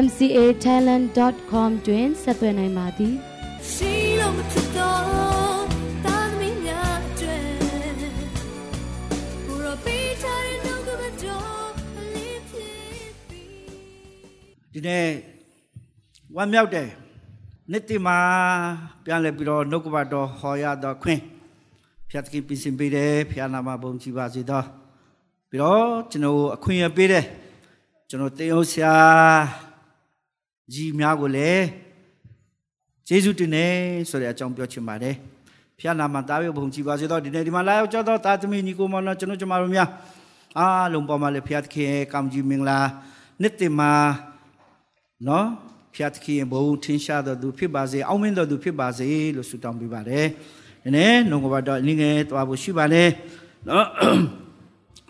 mcatalent.com တွင်ဆက်သွယ်နိုင်ပါသည်ရှိလို့မထတော့တာသမီးများကျွဲဘူရောပေးချင်တော့ကမတော်လေးဖြစ်ဒီနေ့ဝမ်းမြောက်တယ်နေ့တိမှာပြန်လဲပြီးတော့နှုတ်ကပတ်တော်ဟောရတော့ခွင့်ဖျက်ကိပြင်ဆင်ပေးတယ်ဖျားနာမဘုံကြည်ပါစေတော့ပြီးတော့ကျွန်တော်အခွင့်အရေးပေးတယ်ကျွန်တော်တေအောင်ဆရာ ကြီးများကိုလည်းကျေးဇူးတင်တယ်ဆိုတဲ့အကြောင်းပြောချင်ပါတယ်ဖျားနာမတားရဘုံကြည်ပါစေတော့ဒီနေ့ဒီမှာလာရောက်ကြတော့တာသမီညီကိုမောင်တို့ကျွန်တော်ကျမတို့များအားလုံးပေါ်မှာလည်းဖျားသခင်ရဲ့ကောင်းကြီးမင်္ဂလာနေ့တင်မှာနော်ဖျားသခင်ရဲ့ဘုံထင်ရှားတော်သူဖြစ်ပါစေအောင်မင်းတော်သူဖြစ်ပါစေလို့ဆုတောင်းပေးပါတယ်ဒီနေ့နှုတ်ကပတ်တော်အနည်းငယ်တွားဖို့ရှိပါလေနော်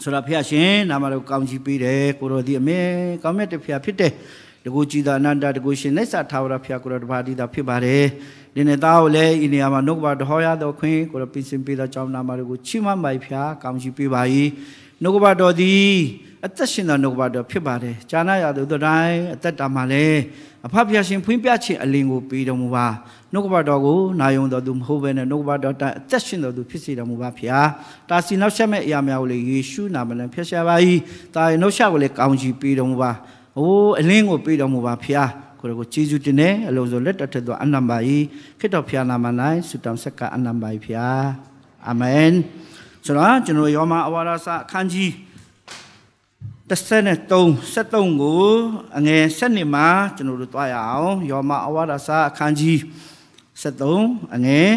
ဆိုတော့ဖျားရှင်နာမတော်ကောင်းကြီးပေးတယ်ကိုတော်ဒီအမေကောင်းမြတ်တဲ့ဖျားဖြစ်တယ် တကူကြည်သာအနန္တတကူရှင်လက်စာထာဝရဖျားကိုတော်တပါးတိတာဖြစ်ပါတယ်ဒီနေ့သားကိုလည်းဤနေရာမှာနှုတ်ကပတ်တော်ဟောရတော်ခွင့်ကိုတော်ပြင်ဆင်ပေးသောကြောင့်နာမတော်ကိုချီးမွမ်းပါဖျားကောင်းကြီးပေးပါ၏နှုတ်ကပတ်တော်သည်အသက်ရှင်သောနှုတ်ကပတ်တော်ဖြစ်ပါတယ်။ဈာနာရသူတို့တိုင်းအသက်တာမှာလည်းအဖဖျားရှင်ဖွင့်ပြခြင်းအလင်းကိုပေးတော်မူပါနှုတ်ကပတ်တော်ကိုနာယုံတော်သူမဟုတ်ဘဲနဲ့နှုတ်ကပတ်တော်တိုင်းအသက်ရှင်တော်သူဖြစ်စေတော်မူပါဖျား။တာစီနောက်ဆက်မဲ့အရာများကိုလည်းယေရှုနာမနဲ့ဖျက်ရှားပါ၏။တာရဲ့နှုတ်ဆက်ကိုလည်းကောင်းချီးပေးတော်မူပါ။ အိုးအလင်းကိုပေးတော်မူပါဖျား။ကိုယ်ကိုကျေးဇူးတင်တယ်အလုံးစုံလက်တော်ထက်သောအနန္တပါ၏ခရစ်တော်ဖျားနာမ၌ဆုတောင်းဆက်ကအနန္တပါ၏ဖျား။အာမင်။ဆိုတော့ကျွန်တော်ယောမအဝါဒစာအခန်းကြီး33 73ကိုအငယ်7နှစ်မှာကျွန်တော်တို့တွားရအောင်ယောမအဝါဒစာအခန်းကြီး73အငယ်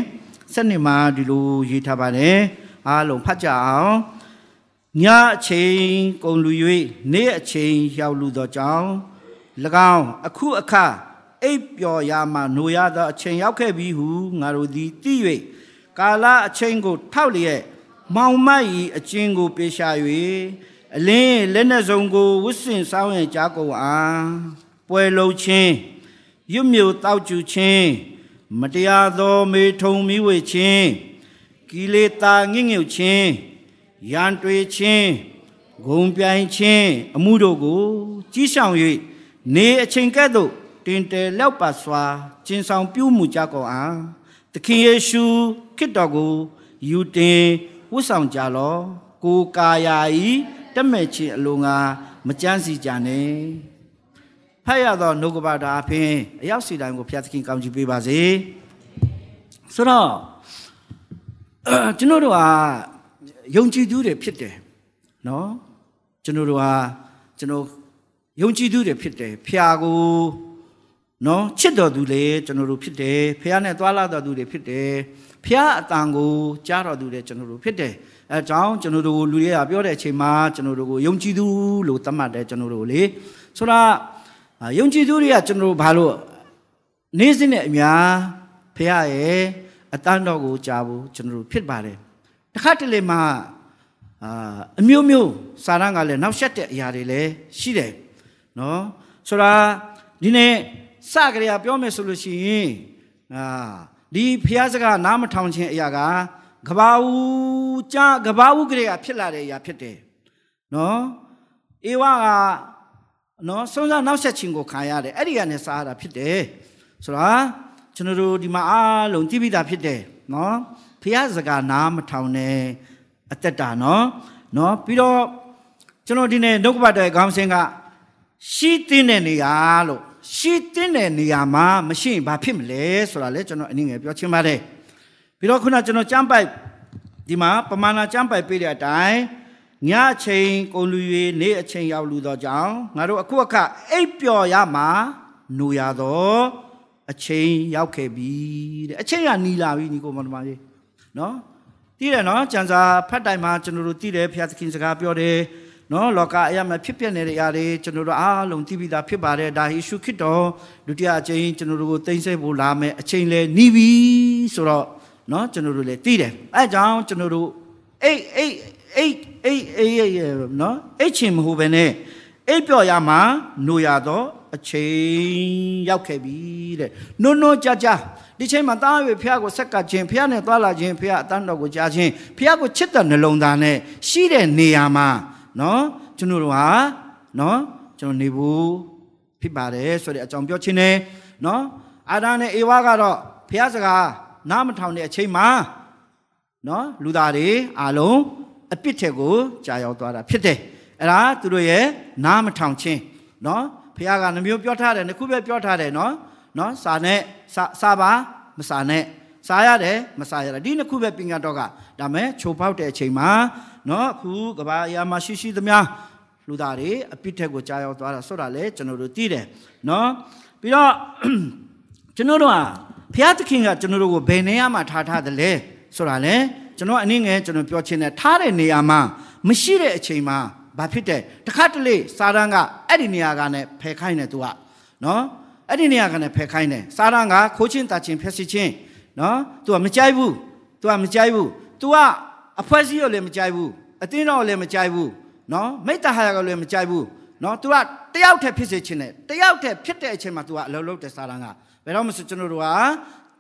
7နှစ်မှာဒီလိုရေးထားပါတယ်အားလုံးဖတ်ကြအောင် ညအချိန်ကုန်လူ၍နေ့အချိန်ရောက်လူသောကြောင့်၎င်းအခုအခါအိပ်ပျော်ရမှနိုရသောအချိန်ရောက်ခဲ့ပြီဟုငါတို့သည်သိ၍ကာလအချိန်ကိုထောက်လျက်မောင်မတ်၏အကျဉ်ကိုပြေရှာ၍အလင်းလက်နဲ့စုံကိုဝစ်စင်စောင်းရင်ကြားကုန်အားပွဲလုံးချင်းရွတ်မြို့တောက်ကျူချင်းမတရားသောမေထုံမိဝေချင်းကိလေသာငင့်ငြုတ်ချင်း ရန်တွေချင်းဂုံပြိုင်ချင်းအမှုတို့ကို ကြီးဆောင်၍နေအချိန်ကဲ့သို့တင်တယ်လောက်ပါစွာကျင်ဆောင်ပြုမှုကြကုန်အားသခင်ယေရှုခရစ်တော်ကိုယူတင်ဝတ်ဆောင်ကြလောကိုကာယာဤတက်မဲ့ခြင်းအလိုငါမကြမ်းစီကြနဲ့ဖတ်ရသောနှုတ်ကပတာအဖင်အရောက်စီတိုင်းကိုဖျားသခင်ကောင်းချီးပေးပါစေဆိုတော့ကျွန်တော်တို့ဟာ ယုံကြည်သူတွေဖြစ်တယ်နော်ကျွန်တော်တို့ဟာကျွန်တော်ယုံကြည်သူတွေဖြစ်တယ်ဖျာကိုနော်ချစ်တော်သူလေကျွန်တော်တို့ဖြစ်တယ်ဖះနဲ့သွားလာတော်သူတွေဖြစ်တယ်ဖះအတန်ကိုကြားတော်သူတွေကျွန်တော်တို့ဖြစ်တယ်အဲကြောင့်ကျွန်တော်တို့လူတွေကပြောတဲ့အချိန်မှာကျွန်တော်တို့ကိုယုံကြည်သူလို့သတ်မှတ်တယ်ကျွန်တော်တို့လေဆိုတော့ယုံကြည်သူတွေကကျွန်တော်တို့ဘာလို့နေ့စဉ်နဲ့အများဖះရဲ့အတန်းတော်ကိုကြားဖို့ကျွန်တော်တို့ဖြစ်ပါတယ် တခါတလေမှာအာအမျိုးမျိုးစာရန်ကလည်းနောက်ဆက်တဲ့အရာတွေလည်းရှိတယ်နော်ဆိုတော့ဒီနေ့စကြရပြောမယ်ဆိုလို့ရှိရင်အာဒီဖះစကားနားမထောင်ခြင်းအရာကကဘာဦးကြာကဘာဦးကလေးကဖြစ်လာတဲ့အရာဖြစ်တယ်နော်အေဝါကနော်ဆုံးစားနောက်ဆက်ခြင်းကိုခံရတယ်အဲ့ဒီကနေစားရတာဖြစ်တယ်ဆိုတော့ကျွန်တော်တို့ဒီမှာအားလုံးသိပြီးသားဖြစ်တယ်နော် ဖះစကားနားမထောင်နဲ့အသက်တာနော်နော်ပြီးတော့ကျွန်တော်ဒီနေ့နှုတ်ကပတ်တဲ့ခေါင်းစဉ်ကရှိတင်းတဲ့နေရာလို့ရှိတင်းတဲ့နေရာမှာမရှိရင်ဘာဖြစ်မလဲဆိုတာလေကျွန်တော်အနည်းငယ်ပြောချင်ပါတယ်ပြီးတော့ခုနကျွန်တော်ကြမ်းပိုက်ဒီမှာပမာဏကြမ်းပိုက်ပေးတဲ့အတိုင်းညအချိန်ကုန်လူ၍နေ့အချိန်ရောက်လူသောကြောင့်ငါတို့အခုအခါအိပ်ပျော်ရမှာနိုရသောအချိန်ရောက်ခဲ့ပြီတဲ့အချိန်ကနီလာပြီညီကိုမတော်ကြီး နော်သိတယ်နော်ကျန်စာဖတ်တိုင်မှာကျွန်တော်တို့သိတယ်ဖျားသခင်စကားပြောတယ်နော်လောကအရာမှာဖြစ်ပျက်နေတဲ့အရာတွေကျွန်တော်တို့အားလုံးသိပြီးသားဖြစ်ပါတယ်ဒါယေရှုခရစ်တော်ဒုတိယအကြိမ်ကျွန်တော်တို့ကိုသိမ့်ဆဲဖို့လာမယ်အချိန်လဲနီးပြီဆိုတော့နော်ကျွန်တော်တို့လည်းသိတယ်အဲကြောင့်ကျွန်တော်တို့အိတ်အိတ်အိတ်အိတ်အိတ်နော်အိတ်ချင်မဟုတ်ပဲနဲ့အိတ်ပြော့ရမှာနိုရတော့အချိန်ရောက်ခဲ့ပြီတဲ့နုံနုံကြကြ ဒီချိန်မှာတားရွေဖះကိုဆက်ကခြင်းဖះနဲ့သွားလာခြင်းဖះအတန်းတော်ကိုကြားခြင်းဖះကိုချစ်တဲ့နှလုံးသားနဲ့ရှိတဲ့နေရာမှာနော်ကျွန်တော်တို့ဟာနော်ကျွန်တော်နေဖို့ဖြစ်ပါတယ်ဆိုတဲ့အကြောင်းပြောခြင်းနဲ့နော်အာဒံနဲ့အေဝါကတော့ဖះစကားနားမထောင်တဲ့အချိန်မှာနော်လူသားတွေအားလုံးအပြစ်ထက်ကိုကြာရောက်သွားတာဖြစ်တယ်အဲ့ဒါသူတို့ရဲ့နားမထောင်ခြင်းနော်ဖះကနှမျိုးပြောထားတယ်နှစ်ခုပဲပြောထားတယ်နော် နော်စာနဲ့စာစာပါမစာနဲ့စာရတယ်မစာရတယ်ဒီနှစ်ခုပဲပညာတော်ကဒါမဲ့ချိုပေါက်တဲ့အချိန်မှာနော်အခုကဘာအရာမှာရှိရှိသမျှလူသားတွေအပြစ်ထက်ကိုကြာရောက်သွားတာဆိုတာလေကျွန်တော်တို့သိတယ်နော်ပြီးတော့ကျွန်တော်တို့ဟာဘုရားသခင်ကကျွန်တော်တို့ကိုဘယ်နေရာမှာထားထားတယ်လဲဆိုတာလေကျွန်တော်အနည်းငယ်ကျွန်တော်ပြောချင်တယ်ထားတဲ့နေရာမှာမရှိတဲ့အချိန်မှာဘာဖြစ်တယ်တခါတလေစာရန်ကအဲ့ဒီနေရာကနဲ့ဖယ်ခိုင်းတယ်သူကနော် အဲ့ဒီနေရာကနဲ့ဖယ်ခိုင်းတယ်စာရန်ကခိုးချင်းတာချင်းဖျက်ဆီးချင်းနော်သူကမကြိုက်ဘူးသူကမကြိုက်ဘူးသူကအဖွဲစည်းရောလည်းမကြိုက်ဘူးအတင်းတော်လည်းမကြိုက်ဘူးနော်မိတ္တဟာရကလည်းမကြိုက်ဘူးနော်သူကတယောက်တည်းဖြစ်စေချင်တယ်တယောက်တည်းဖြစ်တဲ့အချိန်မှာသူကအလုံးလုံးတဲ့စာရန်ကဘယ်တော့မှဆိုကျွန်တော်တို့က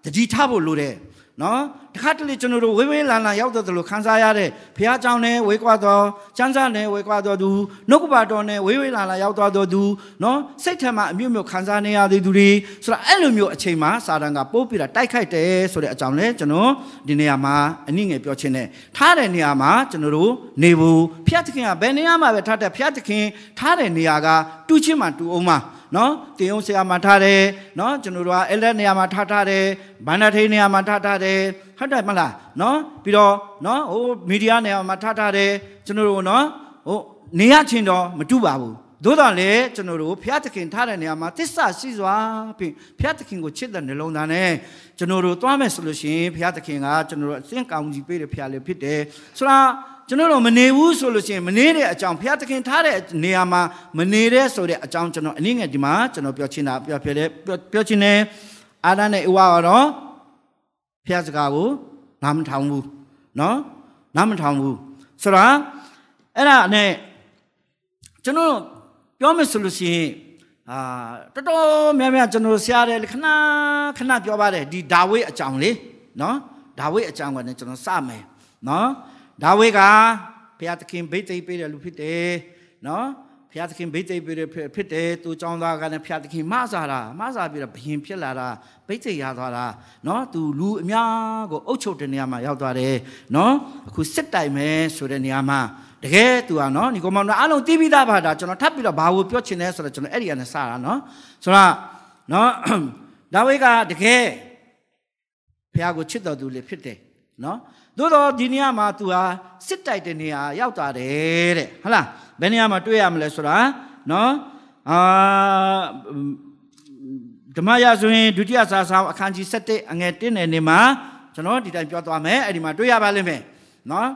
တတိထားဖို့လိုတယ် နော်တခါတလေကျွန်တော်တို့ဝေးဝေးလန်လန်ရောက်တော့လို့ခန်းစားရတဲ့ဘုရားကျောင်းနဲ့ဝေးကွာတော်ကျမ်းစာနဲ့ဝေးကွာတော်သူနှုတ်ကပါတော်နဲ့ဝေးဝေးလန်လန်ရောက်သွားတော်သူနော်စိတ်ထဲမှာအမျိုးမျိုးခန်းစားနေရတဲ့သူတွေဆိုတော့အဲ့လိုမျိုးအချိန်မှာစာတန်ကပိုးပြီးတာတိုက်ခိုက်တယ်ဆိုတဲ့အကြောင်းလဲကျွန်တော်ဒီနေရာမှာအနည်းငယ်ပြောချင်တယ်ထားတဲ့နေရာမှာကျွန်တော်တို့နေဘူးဖျက်သခင်ကဘယ်နေရာမှာပဲထားတဲ့ဖျက်သခင်ထားတဲ့နေရာကတူးချင်းမှတူအောင်မှာနော်တင်အောင်ဆရာမှာထားတယ်နော်ကျွန်တော်တို့ကအဲ့လက်နေရာမှာထားထားတယ်ဘန္ဒထိန်နေရာမှာထားထားတယ်ဟုတ်တယ်မလားနော်ပြီးတော့နော်ဟိုမီဒီယာနေရာမှာထားထားတယ်ကျွန်တော်တို့နော်ဟိုနေရချင်းတော့မတူပါဘူးသို့တော်လည်းကျွန်တော်တို့ဘုရားသခင်ထားတဲ့နေရာမှာသစ္စာရှိစွာဖြင့်ဘုရားသခင်ကိုချစ်တဲ့နှလုံးသားနဲ့ကျွန်တော်တို့သွားမယ်ဆိုလို့ရှိရင်ဘုရားသခင်ကကျွန်တော်တို့အသင်ကောင်းကြီးပေးတဲ့ဘုရားလေးဖြစ်တယ်ဆိုတော့ ကျွန်တော်တို့မနေဘူးဆိုလို့ရှိရင်မနေတဲ့အကြောင်းဘုရားသခင်ထားတဲ့နေရာမှာမနေတဲ့ဆိုတဲ့အကြောင်းကျွန်တော်အနည်းငယ်ဒီမှာကျွန်တော်ပြောချင်တာပြောပြတယ်ပြောချင်တယ်အာဒန်နဲ့ဧဝါကတော့ဘုရားစကားကိုနားမထောင်ဘူးเนาะနားမထောင်ဘူးဆိုတော့အဲ့ဒါနဲ့ကျွန်တော်ပြောမယ်ဆိုလို့ရှိရင်အာတော်တော်များများကျွန်တော်ဆရာတယ်ခဏခဏပြောပါတယ်ဒီဒါဝိအကြောင်းလေเนาะဒါဝိအကြောင်းကလည်းကျွန်တော်စမယ်เนาะ ဒါဝိကဘုရားသခင်ဗိသိက်ပေးတဲ့လူဖြစ်တယ်နော်ဘုရားသခင်ဗိသိက်ပေးတဲ့ဖြစ်တယ်သူចောင်းသားကလည်းဘုရားသခင်မဆာတာမဆာပြီးတော့ဘယင်ဖြစ်လာတာဗိသိက်ရသွားတာနော်သူလူအများကိုအုပ်ချုပ်တဲ့နေရာမှာရောက်သွားတယ်နော်အခုစစ်တိုင်မယ်ဆိုတဲ့နေရာမှာတကယ်သူကနော်ဒီကောင်မအားလုံးတီးပြီးသားပါဒါကျွန်တော်ထပ်ပြီးတော့ဘာကိုပြောချင်လဲဆိုတော့ကျွန်တော်အဲ့ဒီကနေစတာနော်ဆိုတော့နော်ဒါဝိကတကယ်ဘုရားကိုချစ်တော်သူလေးဖြစ်တယ်နော် သို့တော့ဒီနေရာမှာ तू ဟာစစ်တိုက်တဲ့နေရာရောက်သွားတယ်တဲ့ဟုတ်လားဘယ်နေရာမှာတွေ့ရမလဲဆိုတာနော်အာဓမ္မရာဆိုရင်ဒုတိယစာဆောင်အခန်းကြီး7အငယ်1နယ်နေမှာကျွန်တော်ဒီတိုင်းပြောသွားမယ်အဲ့ဒီမှာတွေ့ရပါလိမ့်မယ်နော်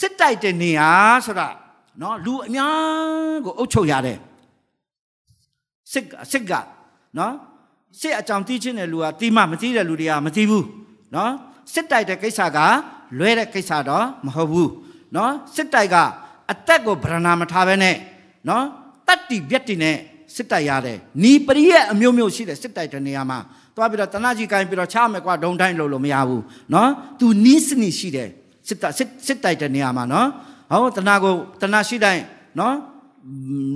စစ်တိုက်တဲ့နေရာဆိုတာနော်လူအများကိုအုပ်ချုပ်ရတယ်စစ်စစ်ကနော်စစ်အကြောင်းသိချင်းတဲ့လူကတီးမှမသိတဲ့လူတွေကမသိဘူးနော် စစ်တိုက်တဲ့ကိစ္စကလွဲတဲ့ကိစ္စတော့မဟုတ်ဘူးเนาะစစ်တိုက်ကအသက်ကိုဗရဏာမထားဘဲနဲ့เนาะတတ္တိဗျက်တိနဲ့စစ်တိုက်ရတယ်နီးပရိရဲ့အမျိုးမျိုးရှိတယ်စစ်တိုက်တဲ့နေရာမှာသွားပြီးတော့တနာကြီးကိုင်းပြီးတော့ချမယ်ကွာဒုံတိုင်းလို့လို့မရဘူးเนาะသူနီးစနစ်ရှိတယ်စစ်တိုက်စစ်တိုက်တဲ့နေရာမှာเนาะဟောတနာကိုတနာရှိတိုင်းเนาะ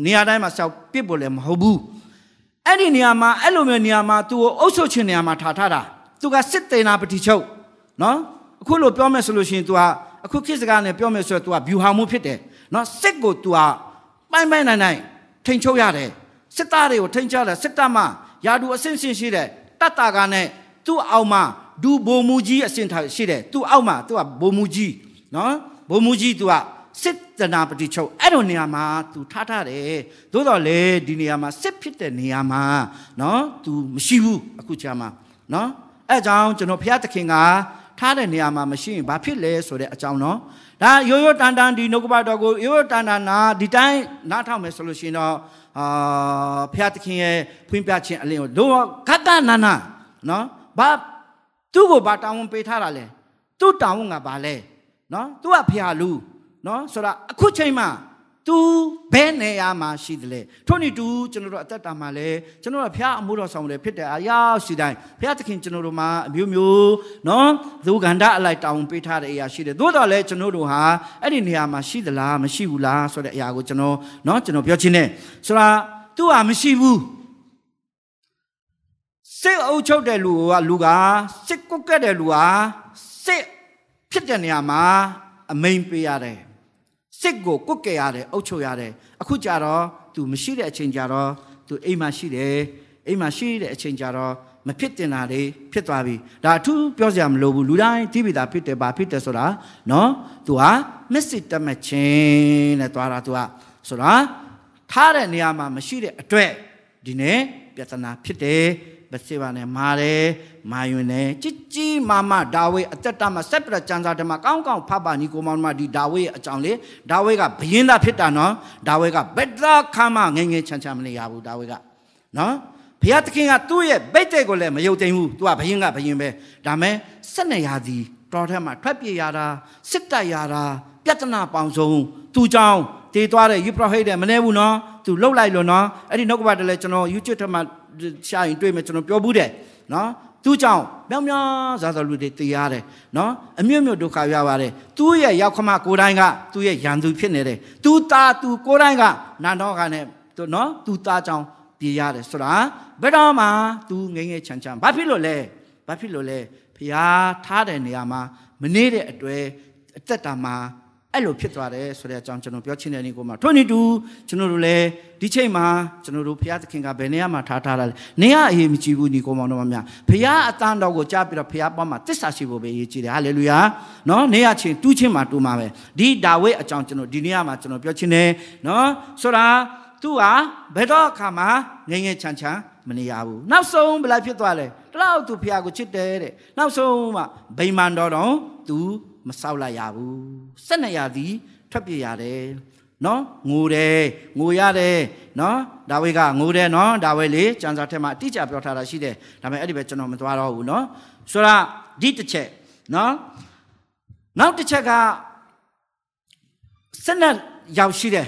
နေရာတိုင်းမှာစောက်ပစ်ဖို့လည်းမဟုတ်ဘူးအဲ့ဒီနေရာမှာအဲ့လိုမျိုးနေရာမှာသူ့ကိုအုပ်ချုပ်ခြင်းနေရာမှာထားထားတာသူကစစ်တေနာပတိချုပ် နော်အခုလိုပြောမယ်ဆိုလို့ရှိရင် तू ဟာအခုခေတ်စကားနဲ့ပြောမယ်ဆိုတော့ तू ဟာ view ဟာမှုဖြစ်တယ်နော်စစ်ကို तू ဟာပိုင်းပိုင်းနိုင်နိုင်ထိန်ချုပ်ရတယ်စစ်သားတွေကိုထိန်ချတယ်စစ်တပ်မှယာဒူအဆင့်ဆင့်ရှိတယ်တတ်တာကနဲ့သူ့အောက်မှာဒူဘိုမူကြီးအဆင့်ထားရှိတယ်သူ့အောက်မှာ तू ကဘိုမူကြီးနော်ဘိုမူကြီး तू ကစစ်တနာပတိချုပ်အဲ့လိုနေရာမှာ तू ထားထားတယ်သို့တော်လေဒီနေရာမှာစစ်ဖြစ်တဲ့နေရာမှာနော် तू မရှိဘူးအခုချာမှာနော်အဲ့ကြောင့်ကျွန်တော်ဘုရားသခင်က ထားတဲ့နေရာမှာမရှိရင်ဘာဖြစ်လဲဆိုတဲ့အကြောင်းနော်ဒါရိုးရိုးတန်တန်ဒီနှုတ်ကပတော်ကိုရိုးရိုးတန်တန်နာဒီတိုင်းနားထောင်မယ်ဆိုလို့ရှိရင်တော့အာဖျားသခင်ရဲ့ဖွင့်ပြခြင်းအလင်းကိုတော့ဂတနာနာနော်ဘာသူ့ကိုဘာတောင်းဝန်ပေးထားတာလဲသူ့တောင်းဝန်ကဘာလဲနော်သူကဖျားလူနော်ဆိုတော့အခုချိန်မှာ तू ဘယ်နေရာမှာရှိတယ်လဲထို့နည်းတူကျွန်တော်တို့အသက်တာမှာလဲကျွန်တော်တို့ဖျားအမှုတော်ဆောင်တယ်ဖြစ်တဲ့အရာရှိတိုင်းဖျားသခင်ကျွန်တော်တို့မှာအမျိုးမျိုးနော်ဒုက္ခန္တအလိုက်တောင်းပေးထားတဲ့အရာရှိတယ်သို့တော်လဲကျွန်တော်တို့ဟာအဲ့ဒီနေရာမှာရှိသလားမရှိဘူးလားဆိုတဲ့အရာကိုကျွန်တော်နော်ကျွန်တော်ပြောချင်တယ်ဆိုတော့ तू ဟာမရှိဘူးစစ်အုပ်ချုပ်တဲ့လူကလူကစစ်ကုတ်ကက်တဲ့လူကစစ်ဖြစ်တဲ့နေရာမှာအမိန်ပေးရတယ် စစ်ကိုကွက်ကြရတယ်အုပ်ချုပ်ရတယ်အခုကြတော့သူမရှိတဲ့အချိန်ကြတော့သူအိမ်မှာရှိတယ်အိမ်မှာရှိတဲ့အချိန်ကြတော့မဖြစ်တင်တာတွေဖြစ်သွားပြီဒါအထူးပြောစရာမလိုဘူးလူတိုင်းတိပိတာဖြစ်တယ်ဘာဖြစ်တယ်ဆိုတာနော်သူဟာမစ်စစ်တမချင်းနဲ့သွားတာသူကဆိုတာထားတဲ့နေရာမှာမရှိတဲ့အတွက်ဒီနေ့ပြဿနာဖြစ်တယ် မစေပါနဲ့မာတယ်မာယွင်တယ်ជីជីမာမဒါဝိအသက်တာမှာဆက်ပြတဲ့ကျမ်းစာထဲမှာကောင်းကောင်းဖတ်ပါညီကိုမောင်မဒီဒါဝိရဲ့အကြောင်းလေဒါဝိကဘယင်းသားဖြစ်တာနော်ဒါဝိကဘက်ဒရာခါမငယ်ငယ်ချမ်းချမ်းမနေရဘူးဒါဝိကနော်ဘုရားသခင်ကသူ့ရဲ့ဗိတ်တဲ့ကိုလည်းမယုံသိမ်းဘူးသူကဘယင်းကဘယင်းပဲဒါမဲ့ဆက်နေရသည်တော်ထက်မှာထွက်ပြေးရတာစစ်တိုက်ရတာပြဿနာပေါင်းစုံသူကြောင့်တည်သွားတဲ့ယူပရဟိတ်တဲ့မနေဘူးနော်သူလှုပ်လိုက်လို့နော်အဲ့ဒီနှုတ်ကပတ်တည်းလဲကျွန်တော် YouTube ထဲမှာ ရှာရင်တွေ့မယ်ကျွန်တော်ပြောဘူးတယ်နော်သူ့ကြောင့်မြောင်မြောင်ဇာတော်လူတွေတည်ရတယ်နော်အမြင့်မြတ်ဒုက္ခရပါတယ်သူ့ရဲ့ရောက်ခမကိုယ်တိုင်ကသူ့ရဲ့ရန်သူဖြစ်နေတယ်သူသားသူကိုယ်တိုင်ကနန္တော့ကနဲ့နော်သူသားကြောင့်ပြေးရတယ်ဆိုတာဘယ်တော့မှသူငငယ်ချမ်းချမ်းဘာဖြစ်လို့လဲဘာဖြစ်လို့လဲဖျားထားတဲ့နေရာမှာမနေတဲ့အတွေ့အသက်တာမှာ အဲ့လိုဖြစ်သွားတယ်ဆိုတဲ့အကြောင်းကျွန်တော်ပြောချင်တဲ့နေ့ကိုမှထို့နည်းတူကျွန်တော်တို့လည်းဒီချိန်မှာကျွန်တော်တို့ဘုရားသခင်ကဘယ်နေရာမှာထားထားတာလဲနေရအရေးမကြီးဘူးညီကိုမောင်တို့များဘုရားအတန်းတော်ကိုကြားပြီးတော့ဘုရားပေါ်မှာတစ္ဆာရှိဖို့ပဲအရေးကြီးတယ်ဟာလေလုယာနော်နေရချင်းတူးချင်းမှာတူးမှာပဲဒီဒါဝိအကြောင်းကျွန်တော်ဒီနေရာမှာကျွန်တော်ပြောချင်တယ်နော်ဆိုတာသူဟာဘယ်တော့အခါမှငငယ်ချမ်းချမ်းမနေရဘူးနောက်ဆုံးဘယ်လိုက်ဖြစ်သွားလဲတလောက်သူဖះကိုချစ်တယ်တဲ့နောက်ဆုံးမှဗိမာန်တော်တော်သူ မဆောက်လိုက်ရဘူးဆက်နေရသည်ထွက်ပြေးရတယ်နော်ငိုတယ်ငိုရတယ်နော်ဒါဝိကငိုတယ်နော်ဒါဝိလေကျမ်းစာထဲမှာအတိအကျပြောထားတာရှိတယ်ဒါပေမဲ့အဲ့ဒီပဲကျွန်တော်မသွားတော့ဘူးနော်ဆိုတော့ဒီတစ်ချက်နော်နောက်တစ်ချက်ကစနက်ရောက်ရှိတယ်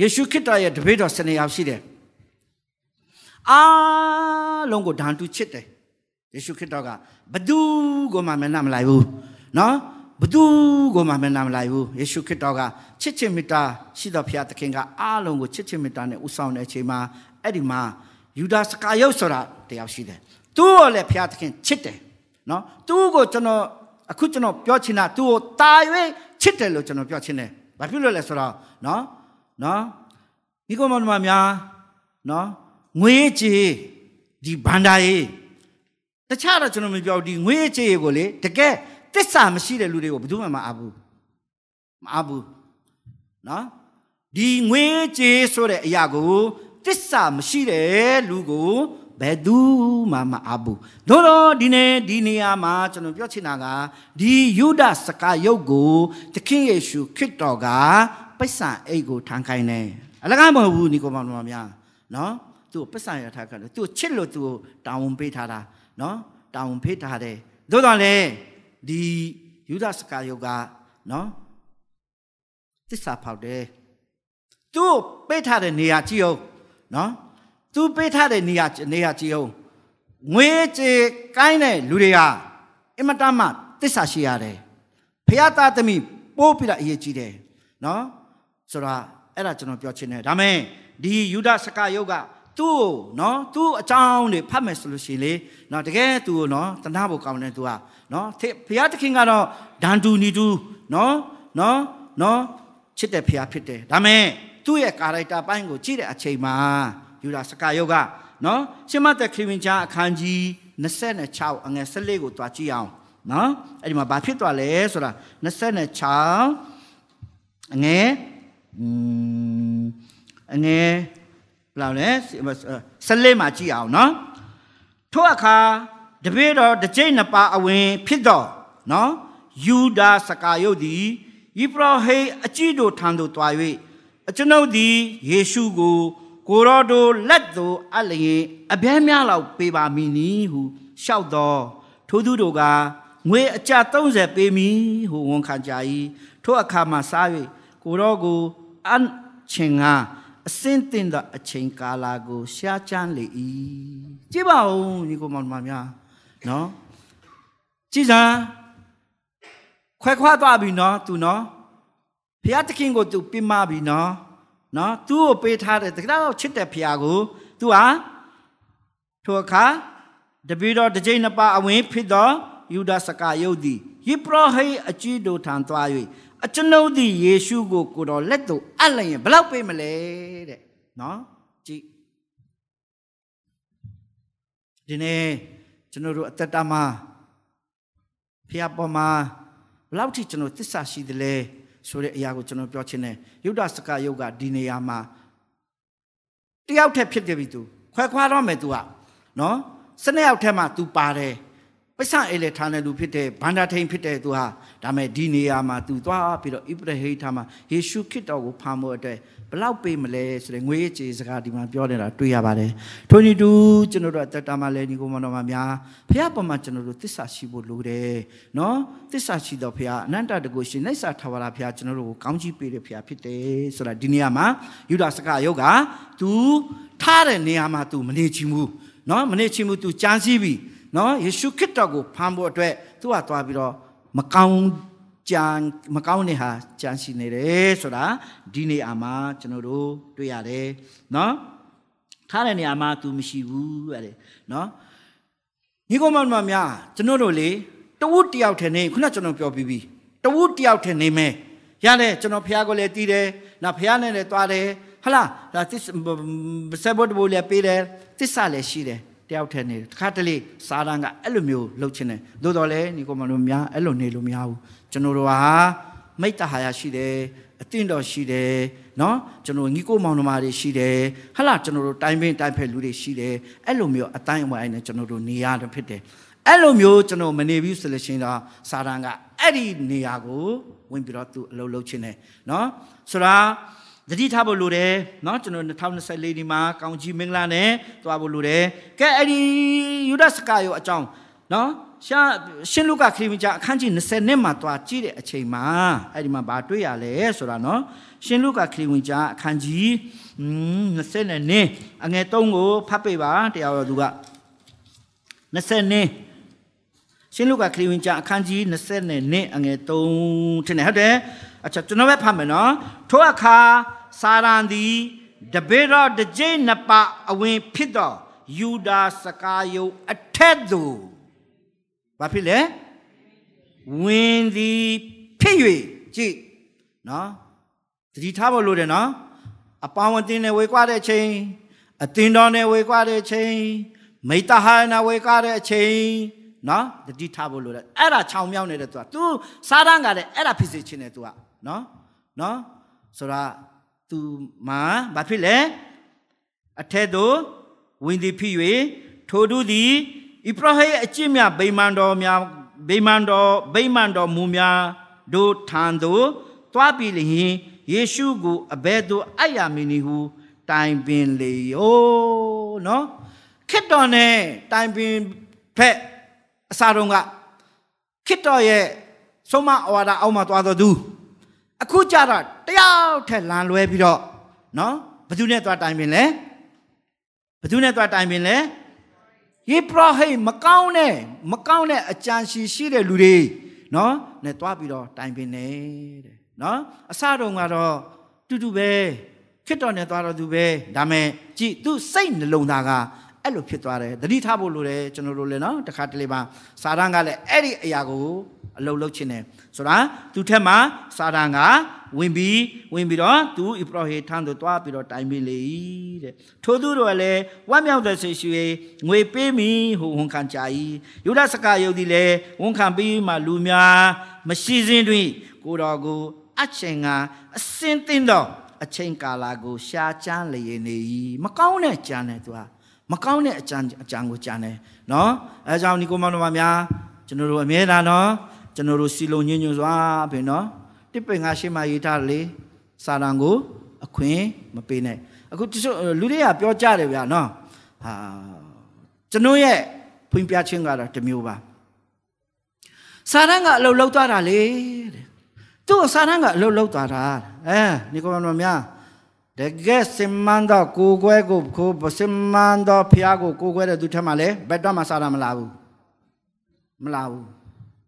ယေရှုခရစ်တော်ရဲ့တပည့်တော်စနေရောက်ရှိတယ်အားလုံးကိုဒဏ်တူချစ်တယ်ယေရှုခရစ်တော်ကဘသူကိုမှမနှမလိုက်ဘူးနော် ဘသူကိုမှမနှမလိုက်ဘူးယေရှုခရစ်တော်ကချစ်ချစ်မေတ္တာရှိတော်ဖျားသခင်ကအားလုံးကိုချစ်ချစ်မေတ္တာနဲ့ဥဆောင်တဲ့အချိန်မှာအဲ့ဒီမှာယူဒာစကာယုတ်ဆိုတာတယောက်ရှိတယ်သူ့ကိုလည်းဖျားသခင်ချစ်တယ်နော်သူ့ကိုကျွန်တော်အခုကျွန်တော်ပြောချင်တာသူ့ကိုတာ၍ချစ်တယ်လို့ကျွန်တော်ပြောချင်တယ်ဘာဖြစ်လို့လဲဆိုတော့နော်နော်ဒီကောင်မများနော်ငွေကြေးဒီဘန္တာရေးတခြားတော့ကျွန်တော်မပြောဒီငွေကြေးကိုလေတကယ် တစ္ဆာမရှိတဲ့လူတွေကိုဘယ်သူမှမအားဘူးမအားဘူးနော်ဒီငွေကြေးဆိုတဲ့အရာကိုတစ္ဆာမရှိတဲ့လူကိုဘယ်သူမှမအားဘူးတို့တော့ဒီနေ့ဒီနေရာမှာကျွန်တော်ပြောချင်တာကဒီယူဒစကာယုတ်ကိုသခင်ယေရှုခရစ်တော်ကပိဿံအိတ်ကိုထမ်းခိုင်းတယ်အလကားမဟုတ်ဘူးဒီကောင်မတော်များနော်သူ့ကိုပိဿံရထားကြတယ်သူ့ချစ်လို့သူ့ကိုတာဝန်ပေးထားတာနော်တာဝန်ပေးထားတယ်တို့တော့လေ ဒီယူဒစကာယုတ်ကနော်သစ္စာဖောက်တယ်သူ့ပေးထားတဲ့နေရာကြည့်အောင်နော်သူပေးထားတဲ့နေရာနေရာကြည့်အောင်ငွေကြေးကိုင်းတဲ့လူတွေကအင်မတန်မှသစ္စာရှိရတယ်ဖះသားသမီးပိုးပြီးတော့အရေးကြီးတယ်နော်ဆိုတော့အဲ့ဒါကျွန်တော်ပြောချင်တယ်ဒါမဲ့ဒီယူဒစကာယုတ်ကသူ့နော်သူ့အကြောင်းတွေဖတ်မယ်ဆိုလို့ရှိရင်လေနော်တကယ်သူ့နော်တနာဖို့ကောင်းတယ်သူက နော်ဘုရားသခင်ကတော့ဒန်တူနီတူနော်နော်နော်ချစ်တဲ့ဘုရားဖြစ်တယ်ဒါမဲ့သူ့ရဲ့ကာရိုက်တာပိုင်းကိုကြည့်တဲ့အချိန်မှာယူဒစကာယုတ်ကနော်ရှမသက်ခရစ်ဝင်ချာအခန်းကြီး26အငယ်14ကိုတွားကြည့်အောင်နော်အဲ့ဒီမှာဘာဖြစ်သွားလဲဆိုတာ26အငယ်อืมအငယ်ဘယ်လောက်လဲ14မှာကြည့်အောင်နော်ထို့အခါ တပည့်တော်တစ်ကြိမ်နှစ်ပါအဝင်ဖြစ်တော့နော်ယူဒာစကာယုတ်သည်ဣဘရာဟိအကြည့်တို့ထံသို့တွား၍အကျွန်ုပ်သည်ယေရှုကို ကိုရောတို့လက်သို့အလျင်အပြဲများလောက်ပေးပါမည်နီဟုလျှောက်တော်ထိုသူတို့ကငွေအကြ30ပေးမည်ဟုဝန်ခံကြ၏ထိုအခါမှစား၍ကိုရောကိုအန်ချင်ငါအစင်းတင်သောအချိန်ကာလကိုရှားချမ်းလေ၏ကြည့်ပါဦးဒီကိုမောင်မများ နော်ကြည်စမ်းခွဲခွားသွားပြီနော်သူနော်ဘုရားသခင်ကိုသူပြမပြီနော်နော်သူ့ကိုပေးထားတဲ့တကယ်တော့ချစ်တဲ့ဘုရားကိုသူဟာထိုအခါတပည့်တော်တစ်ကြိမ်နှစ်ပါအဝင်ဖြစ်သောယူဒစကာယုတ်သည်ယေဘရဟိအကြီးတို့ထံသွား၍အကျွန်ုပ်သည်ယေရှုကိုကိုတော်လက်သို့အပ်လျင်ဘယ်လောက်ပေးမလဲတဲ့နော်ကြည့်ဒီနေ့ ကျွန်တော်တို့အသက်တာမှာဖျားပေါ်မှာဘယ်လောက်ထိကျွန်တော်သစ္စာရှိသလဲဆိုတဲ့အရာကိုကျွန်တော်ပြောချင်တယ်ယုဒ္ဓစကယုတ်ကဒီနေရာမှာတယောက်ထက်ဖြစ်တယ်ပြီသူခွဲခွာတော့မယ်သူကနော်စနေယောက်ထက်မှ तू ပါတယ်ပိဿအေလေထားတဲ့လူဖြစ်တဲ့ဘန္ဒာထိန်ဖြစ်တဲ့သူဟာဒါမဲ့ဒီနေရာမှာ तू သွားပြီးတော့ဣဘရဟိထားမှာယေရှုခရစ်တော်ကိုဖမ်းဖို့အတွက် ဘလောက်ပေးမလဲဆိုတဲ့ငွေကြေးစကားဒီမှာပြောနေတာတွေ့ရပါတယ်ထို့နည်းတူကျွန်တော်တို့အသက်တာမှာလည်းညီကိုမတော်မှာများဖခင်ပေါ်မှာကျွန်တော်တို့သစ္စာရှိဖို့လိုတယ်နော်သစ္စာရှိတော့ဖခင်အနန္တတကုရှင်နိုင်စာထာဝရဖခင်ကျွန်တော်တို့ကိုကောင်းချီးပေးတဲ့ဖခင်ဖြစ်တယ်ဆိုတာဒီနေရာမှာယူဒာစကားယုတ်က तू ထားတဲ့နေရာမှာ तू မနေချင်ဘူးနော်မနေချင်ဘူး तू ကြမ်းစည်းပြီနော်ယေရှုခရစ်တော်ကိုဖမ်းဖို့အတွက် तू ကသွားပြီးတော့မကောင်း ကြံမကောင်းတဲ့ဟာကြံရှိနေတယ်ဆိုတာဒီနေရာမှာကျွန်တော်တို့တွေ့ရတယ်နော်ထားတဲ့နေရာမှာ तू မရှိဘူးတဲ့နော်ညီကောင်မများကျွန်တော်တို့လေတဝုတ်တယောက်ထဲနေခုနကျွန်တော်ပြောပြီးပြီတဝုတ်တယောက်ထဲနေမယ်ရတယ်ကျွန်တော်ဖះကိုလည်းတီးတယ်နော်ဖះနဲ့လည်းသွားတယ်ဟလာဒါသစ္စာဘတ်ဘိုလည်းပေးတယ်သစ္စာလည်းရှိတယ် တယောက်ထဲနေတခါတလေစာတန်ကအဲ့လိုမျိုးလှုပ်ခြင်းတယ်သို့တော်လည်းညီကောင်မတို့များအဲ့လိုနေလို့မရဘူးကျွန်တော်တို့ဟာမိတ္တဟာရရှိတယ်အသင့်တော်ရှိတယ်နော်ကျွန်တော်ညီကိုမောင်နှမတွေရှိတယ်ဟလာကျွန်တော်တို့တိုင်းပင်တိုင်းဖက်လူတွေရှိတယ်အဲ့လိုမျိုးအတိုင်းအဝိုင်းနဲ့ကျွန်တော်တို့နေရတယ်ဖြစ်တယ်အဲ့လိုမျိုးကျွန်တော်မနေဘူးဆိုလို့ရှိရင်တော့စာတန်ကအဲ့ဒီနေရာကိုဝင်ပြီးတော့သူအလုပ်လုပ်ခြင်းတယ်နော်ဆိုတော့ တတိထားဖို့လိုတယ်เนาะကျွန်တော်2024ဒီမှာကောင်းကြီးမင်္ဂလာနဲ့တွားဖို့လိုတယ်ကဲအဲ့ဒီယူဒစကာယောအကြောင်းเนาะရှာရှင်လုကခရစ်ဝင်ကျအခန်းကြီး20နှစ်မှာတွားကြည့်တဲ့အချိန်မှာအဲ့ဒီမှာဘာတွေ့ရလဲဆိုတာเนาะရှင်လုကခရစ်ဝင်ကျအခန်းကြီး20နှစ်အငယ်3ကိုဖတ်ပေးပါတရားတော်သူက20နှစ်ရှင်လုကခရစ်ဝင်ကျအခန်းကြီး20နှစ်အငယ်3ထင်တယ်ဟုတ်တယ် အချက်ကျွန်တော်ပဲဖတ်မယ်နော်ထိုအခါစာရန်သည်တပေတော်တကြိမ်နှစ်ပါအဝင်ဖြစ်တော်ယူဒာစကာယုအထက်သို့ဘာဖြစ်လဲဝင်သည်ဖြစ်၍ကြည့်နော်တတိထားဖို့လိုတယ်နော်အပေါင်းအသင်းနဲ့ဝေကွာတဲ့ချိန်အသင်းတော်နဲ့ဝေကွာတဲ့ချိန်မိတ္တဟာနာဝေကွာတဲ့ချိန်နော်တတိထားဖို့လိုတယ်အဲ့ဒါခြောင်မြောက်နေတဲ့သူက तू စားတန်းကလည်းအဲ့ဒါဖြစ်စေချင်တယ် तू က နော်နော်ဆိုတော့ तू မှာဘာဖြစ်လဲအထက်သို့ဝင်သည်ဖြစ်၍ထိုသူသည်ဣဘရာဟိအကျင့်မြဗိမာန်တော်များဗိမာန်တော်ဗိမာန်တော်မူများတို့ထံသို့တွားပြီးလျင်ယေရှုကိုအဘဲသို့အယမီနီဟု တိုင်ပင်လေယောနော်ခစ်တော်နဲ့တိုင်ပင်ဖက်အစာတော်ကခစ်တော်ရဲ့ဆုံးမဩဝါဒအောက်မှာသွားတော်သူ အခုကြတော့တယောက်ထက်လမ်းလွဲပြီးတော့နော်ဘယ်သူနဲ့သွားတိုင်ပင်လဲဘယ်သူနဲ့သွားတိုင်ပင်လဲယေဘရဟိမကောင်းတဲ့မကောင်းတဲ့အကြံရှိရှိတဲ့လူတွေနော်နဲ့သွားပြီးတော့တိုင်ပင်နေတဲ့နော်အစတုန်းကတော့တူတူပဲခစ်တော်နဲ့သွားတော့သူပဲဒါမဲ့ကြည်သူစိတ်နှလုံးသားကအဲ့လိုဖြစ်သွားတယ်တတိထားဖို့လိုတယ်ကျွန်တော်တို့လည်းနော်တခါတလေပါစာရန်ကလည်းအဲ့ဒီအရာကို အလုံးလုံးခြင်းတယ်ဆိုတာသူထက်မှာစာရန်ကဝင်ပြီးဝင်ပြီးတော့သူဣဘရာဟိထံသို့တွားပြီးတော့တိုင်ပြီးလေတဲ့ထို့သူတို့လည်းဝမ်းမြောက်တဲ့ဆေရွှေငွေပေးမိဟုဝန်ခံကြ၏ယုဒစကာယုတ်ဒီလည်းဝန်ခံပြီးမှလူများမရှိစဉ်တွင်ကိုတော်ကိုအချိန်ကအစင်းသိတော့အချိန်ကာလကိုရှားချမ်းလျင်နေ၏မကောင်းတဲ့ကြံတယ်သူကမကောင်းတဲ့အကြံအကြံကိုကြံတယ်နော်အဲကြောင့်ဒီကိုမောင်တို့များကျွန်တော်တို့အမြဲတမ်းနော် ကျွန်တော်တို့စီလုံးညညွစွာဘယ်နော်တစ်ပင်ငါရှိမှရေးထားလေစာတန်ကိုအခွင့်မပေးနဲ့အခုတချို့လူတွေကပြောကြတယ်ဗျာနော်ဟာကျွန်တော်ရဲ့ဖွင့်ပြခြင်းကတော့တစ်မျိုးပါစာတန်ကအလုပ်လုပ်သွားတာလေတဲ့သူ့စာတန်ကအလုပ်လုပ်သွားတာအဲဒီကောင်တော်များတကယ်စင်မန်တော့ကိုကွဲကိုကိုစင်မန်တော့ဖျားကိုကိုကွဲတဲ့သူထက်မှလည်းဘယ်တော့မှစာတန်မလာဘူးမလာဘူး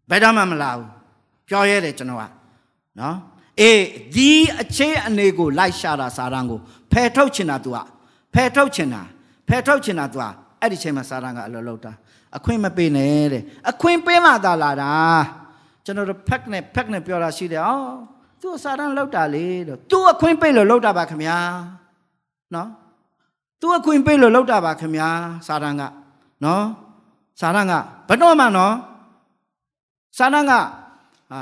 ဘယ်တော့မှမလာဘူးပြောရဲတယ်ကျွန်တော်ကနော်အေးဒီအခြေအနေကိုလိုက်ရှာတာစာတန်ကိုဖယ်ထုတ်ချင်တာ तू อ่ะဖယ်ထုတ်ချင်တာဖယ်ထုတ်ချင်တာ तू อ่ะအဲ့ဒီချိန်မှာစာတန်ကအလုပ်လုပ်တာအခွင့်မပေးနဲ့တဲ့အခွင့်ပေးမှသာလာတာကျွန်တော်တို့ဖက်နဲ့ဖက်နဲ့ပြောတာရှိတယ်အော်သူစာတန်လောက်တာလေလို့ तू အခွင့်ပေးလို့လောက်တာပါခင်ဗျာနော် तू အခွင့်ပေးလို့လောက်တာပါခင်ဗျာစာတန်ကနော်စာတန်ကဘယ်တော့မှနော် စာတန်ကအာ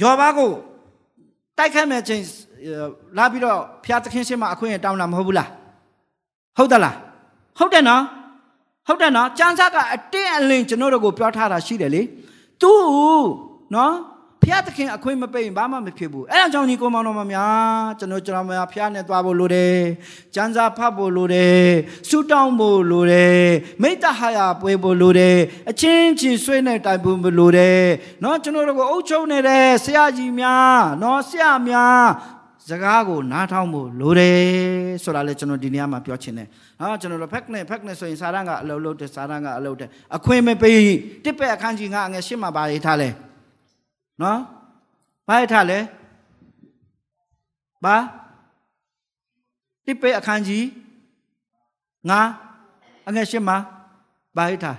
ယောဘကိုတိုက်ခတ်မဲ့ချိန်လာပြီးတော့ဖျားသခင်ရှင်းမှာအခွင့်တောင်းတာမဟုတ်ဘူးလားဟုတ်တယ်လားဟုတ်တယ်နော်ဟုတ်တယ်နော်ကျမ်းစာကအတင်းအလင်းကျွန်တော်တို့ကိုပြောထားတာရှိတယ်လေသူနော် ဖျားသခင်အခွင့်မပေးရင်ဘာမှမဖြစ်ဘူးအဲ့ဒါကြောင့်ညီကိုမောင်တော်မများကျွန်တော်ကျွန်တော်များဖျားနဲ့သွားဖို့လိုတယ်ကျမ်းစာဖတ်ဖို့လိုတယ်ဆူတောင်းဖို့လိုတယ်မိတ္တဟာယပွဲဖို့လိုတယ်အချင်းချင်းဆွေးနဲ့တိုင်ဖို့လိုတယ်နော်ကျွန်တော်တို့ကိုအုပ်ချုပ်နေတဲ့ဆရာကြီးများနော်ဆရာများစကားကိုနားထောင်ဖို့လိုတယ်ဆိုတာလေကျွန်တော်ဒီနေရာမှာပြောချင်တယ်။ဟာကျွန်တော်တို့ဖက်နဲ့ဖက်နဲ့ဆိုရင်စာရန်ကအလုပ်လုပ်တယ်စာရန်ကအလုပ်တယ်အခွင့်မပေးတစ်ပက်အခန်းကြီးငါငယ်ရှင်းမှာပါရေးထားလဲ။ နော်ဘာရထားလဲဘာတိပေအခန်းကြီးငါအငယ်ရှင်းမှာဘာရထား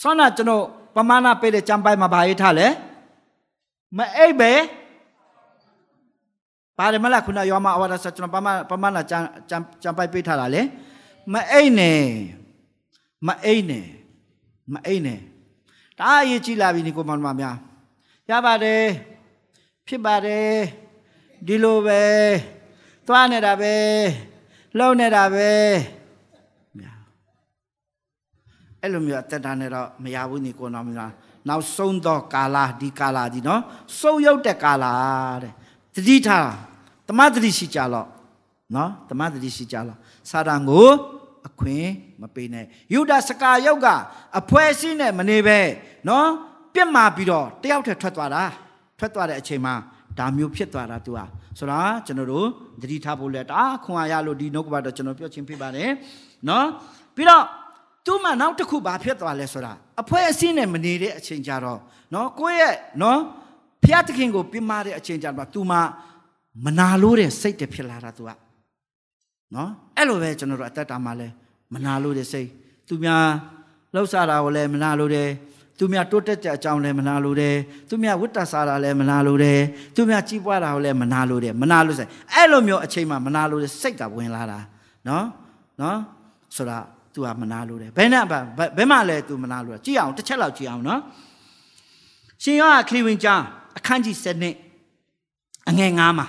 ဆောနာကျွန်တော်ပမာဏပေးတဲ့ကြံပိုင်မှာဘာရေးထားလဲမအိပ်ပဲပါတယ်မလားခုနယောမအဝါဒဆက်ကျွန်တော်ပမာပမာဏကြံကြံကြံပိုင်ပေးထားတာလေမအိပ်နဲ့မအိပ်နဲ့မအိပ်နဲ့ဒါအရေးကြီးလာပြီဒီကိုမောင်မများရပါတယ်ဖြစ်ပါတယ်ဒီလိုပဲသွားနေတာပဲလှုပ်နေတာပဲ အဲ့လိုမျိုးအသက်တာနဲ့တော့မရဘူးညီကိုတော်မများနောက်ဆုံးသောကာလဒီကာလဒီနော်စုပ်ယုတ်တဲ့ကာလတဲ့တတိထားတမတတိရှိကြလော့နော်တမတတိရှိကြလော့စာတန်ကိုအခွင့်မပေးနဲ့ယုဒစကာယုတ်ကအဖွဲစည်းနဲ့မနေပဲနော်ပြက်မာပြီးတော့တယောက်တည်းထွက်သွားတာထွက်သွားတဲ့အချိန်မှာဒါမျိုးဖြစ်သွားတာ तू อ่ะဆိုတော့ကျွန်တော်တို့တတိထားဖို့လဲတာခွန်အားရလို့ဒီနှုတ်ကပတ်တော့ကျွန်တော်ပြောချင်းဖြစ်ပါတယ်နော်ပြီးတော့ သူ့မှာနောက်တစ်ခုဘာဖြစ်သွားလဲဆိုတာအဖွဲအစည်းနဲ့မနေတဲ့အချိန်ကြတော့နော်ကိုယ့်ရဲ့နော်ဖျားသခင်ကိုပြမတဲ့အချိန်ကြတော့ तू မှာမနာလို့တဲ့စိတ်တဖြစ်လာတာ तू ကနော်အဲ့လိုပဲကျွန်တော်တို့အသက်တာမှာလဲမနာလို့တဲ့စိတ်သူများလှုပ်ရှားတာကိုလည်းမနာလို့တယ်သူများတိုးတက်တဲ့အကြောင်းလည်းမနာလို့တယ်သူများဝိတ္တစားတာလည်းမနာလို့တယ်သူများကြီးပွားတာကိုလည်းမနာလို့တယ်မနာလို့ဆိုအဲ့လိုမျိုးအချိန်မှာမနာလို့တဲ့စိတ်ကဝင်လာတာနော်နော်ဆိုတာ तू ကမနာလို့တယ်ဘယ်နဲ့ဘယ်မှလဲ तू မနာလို့ကြည့်အောင်တစ်ချက်လောက်ကြည့်အောင်နော်ရှင်ယောဟခရစ်ဝင်ကျမ်းအခန်းကြီး7နှစ်အငယ်9မှာ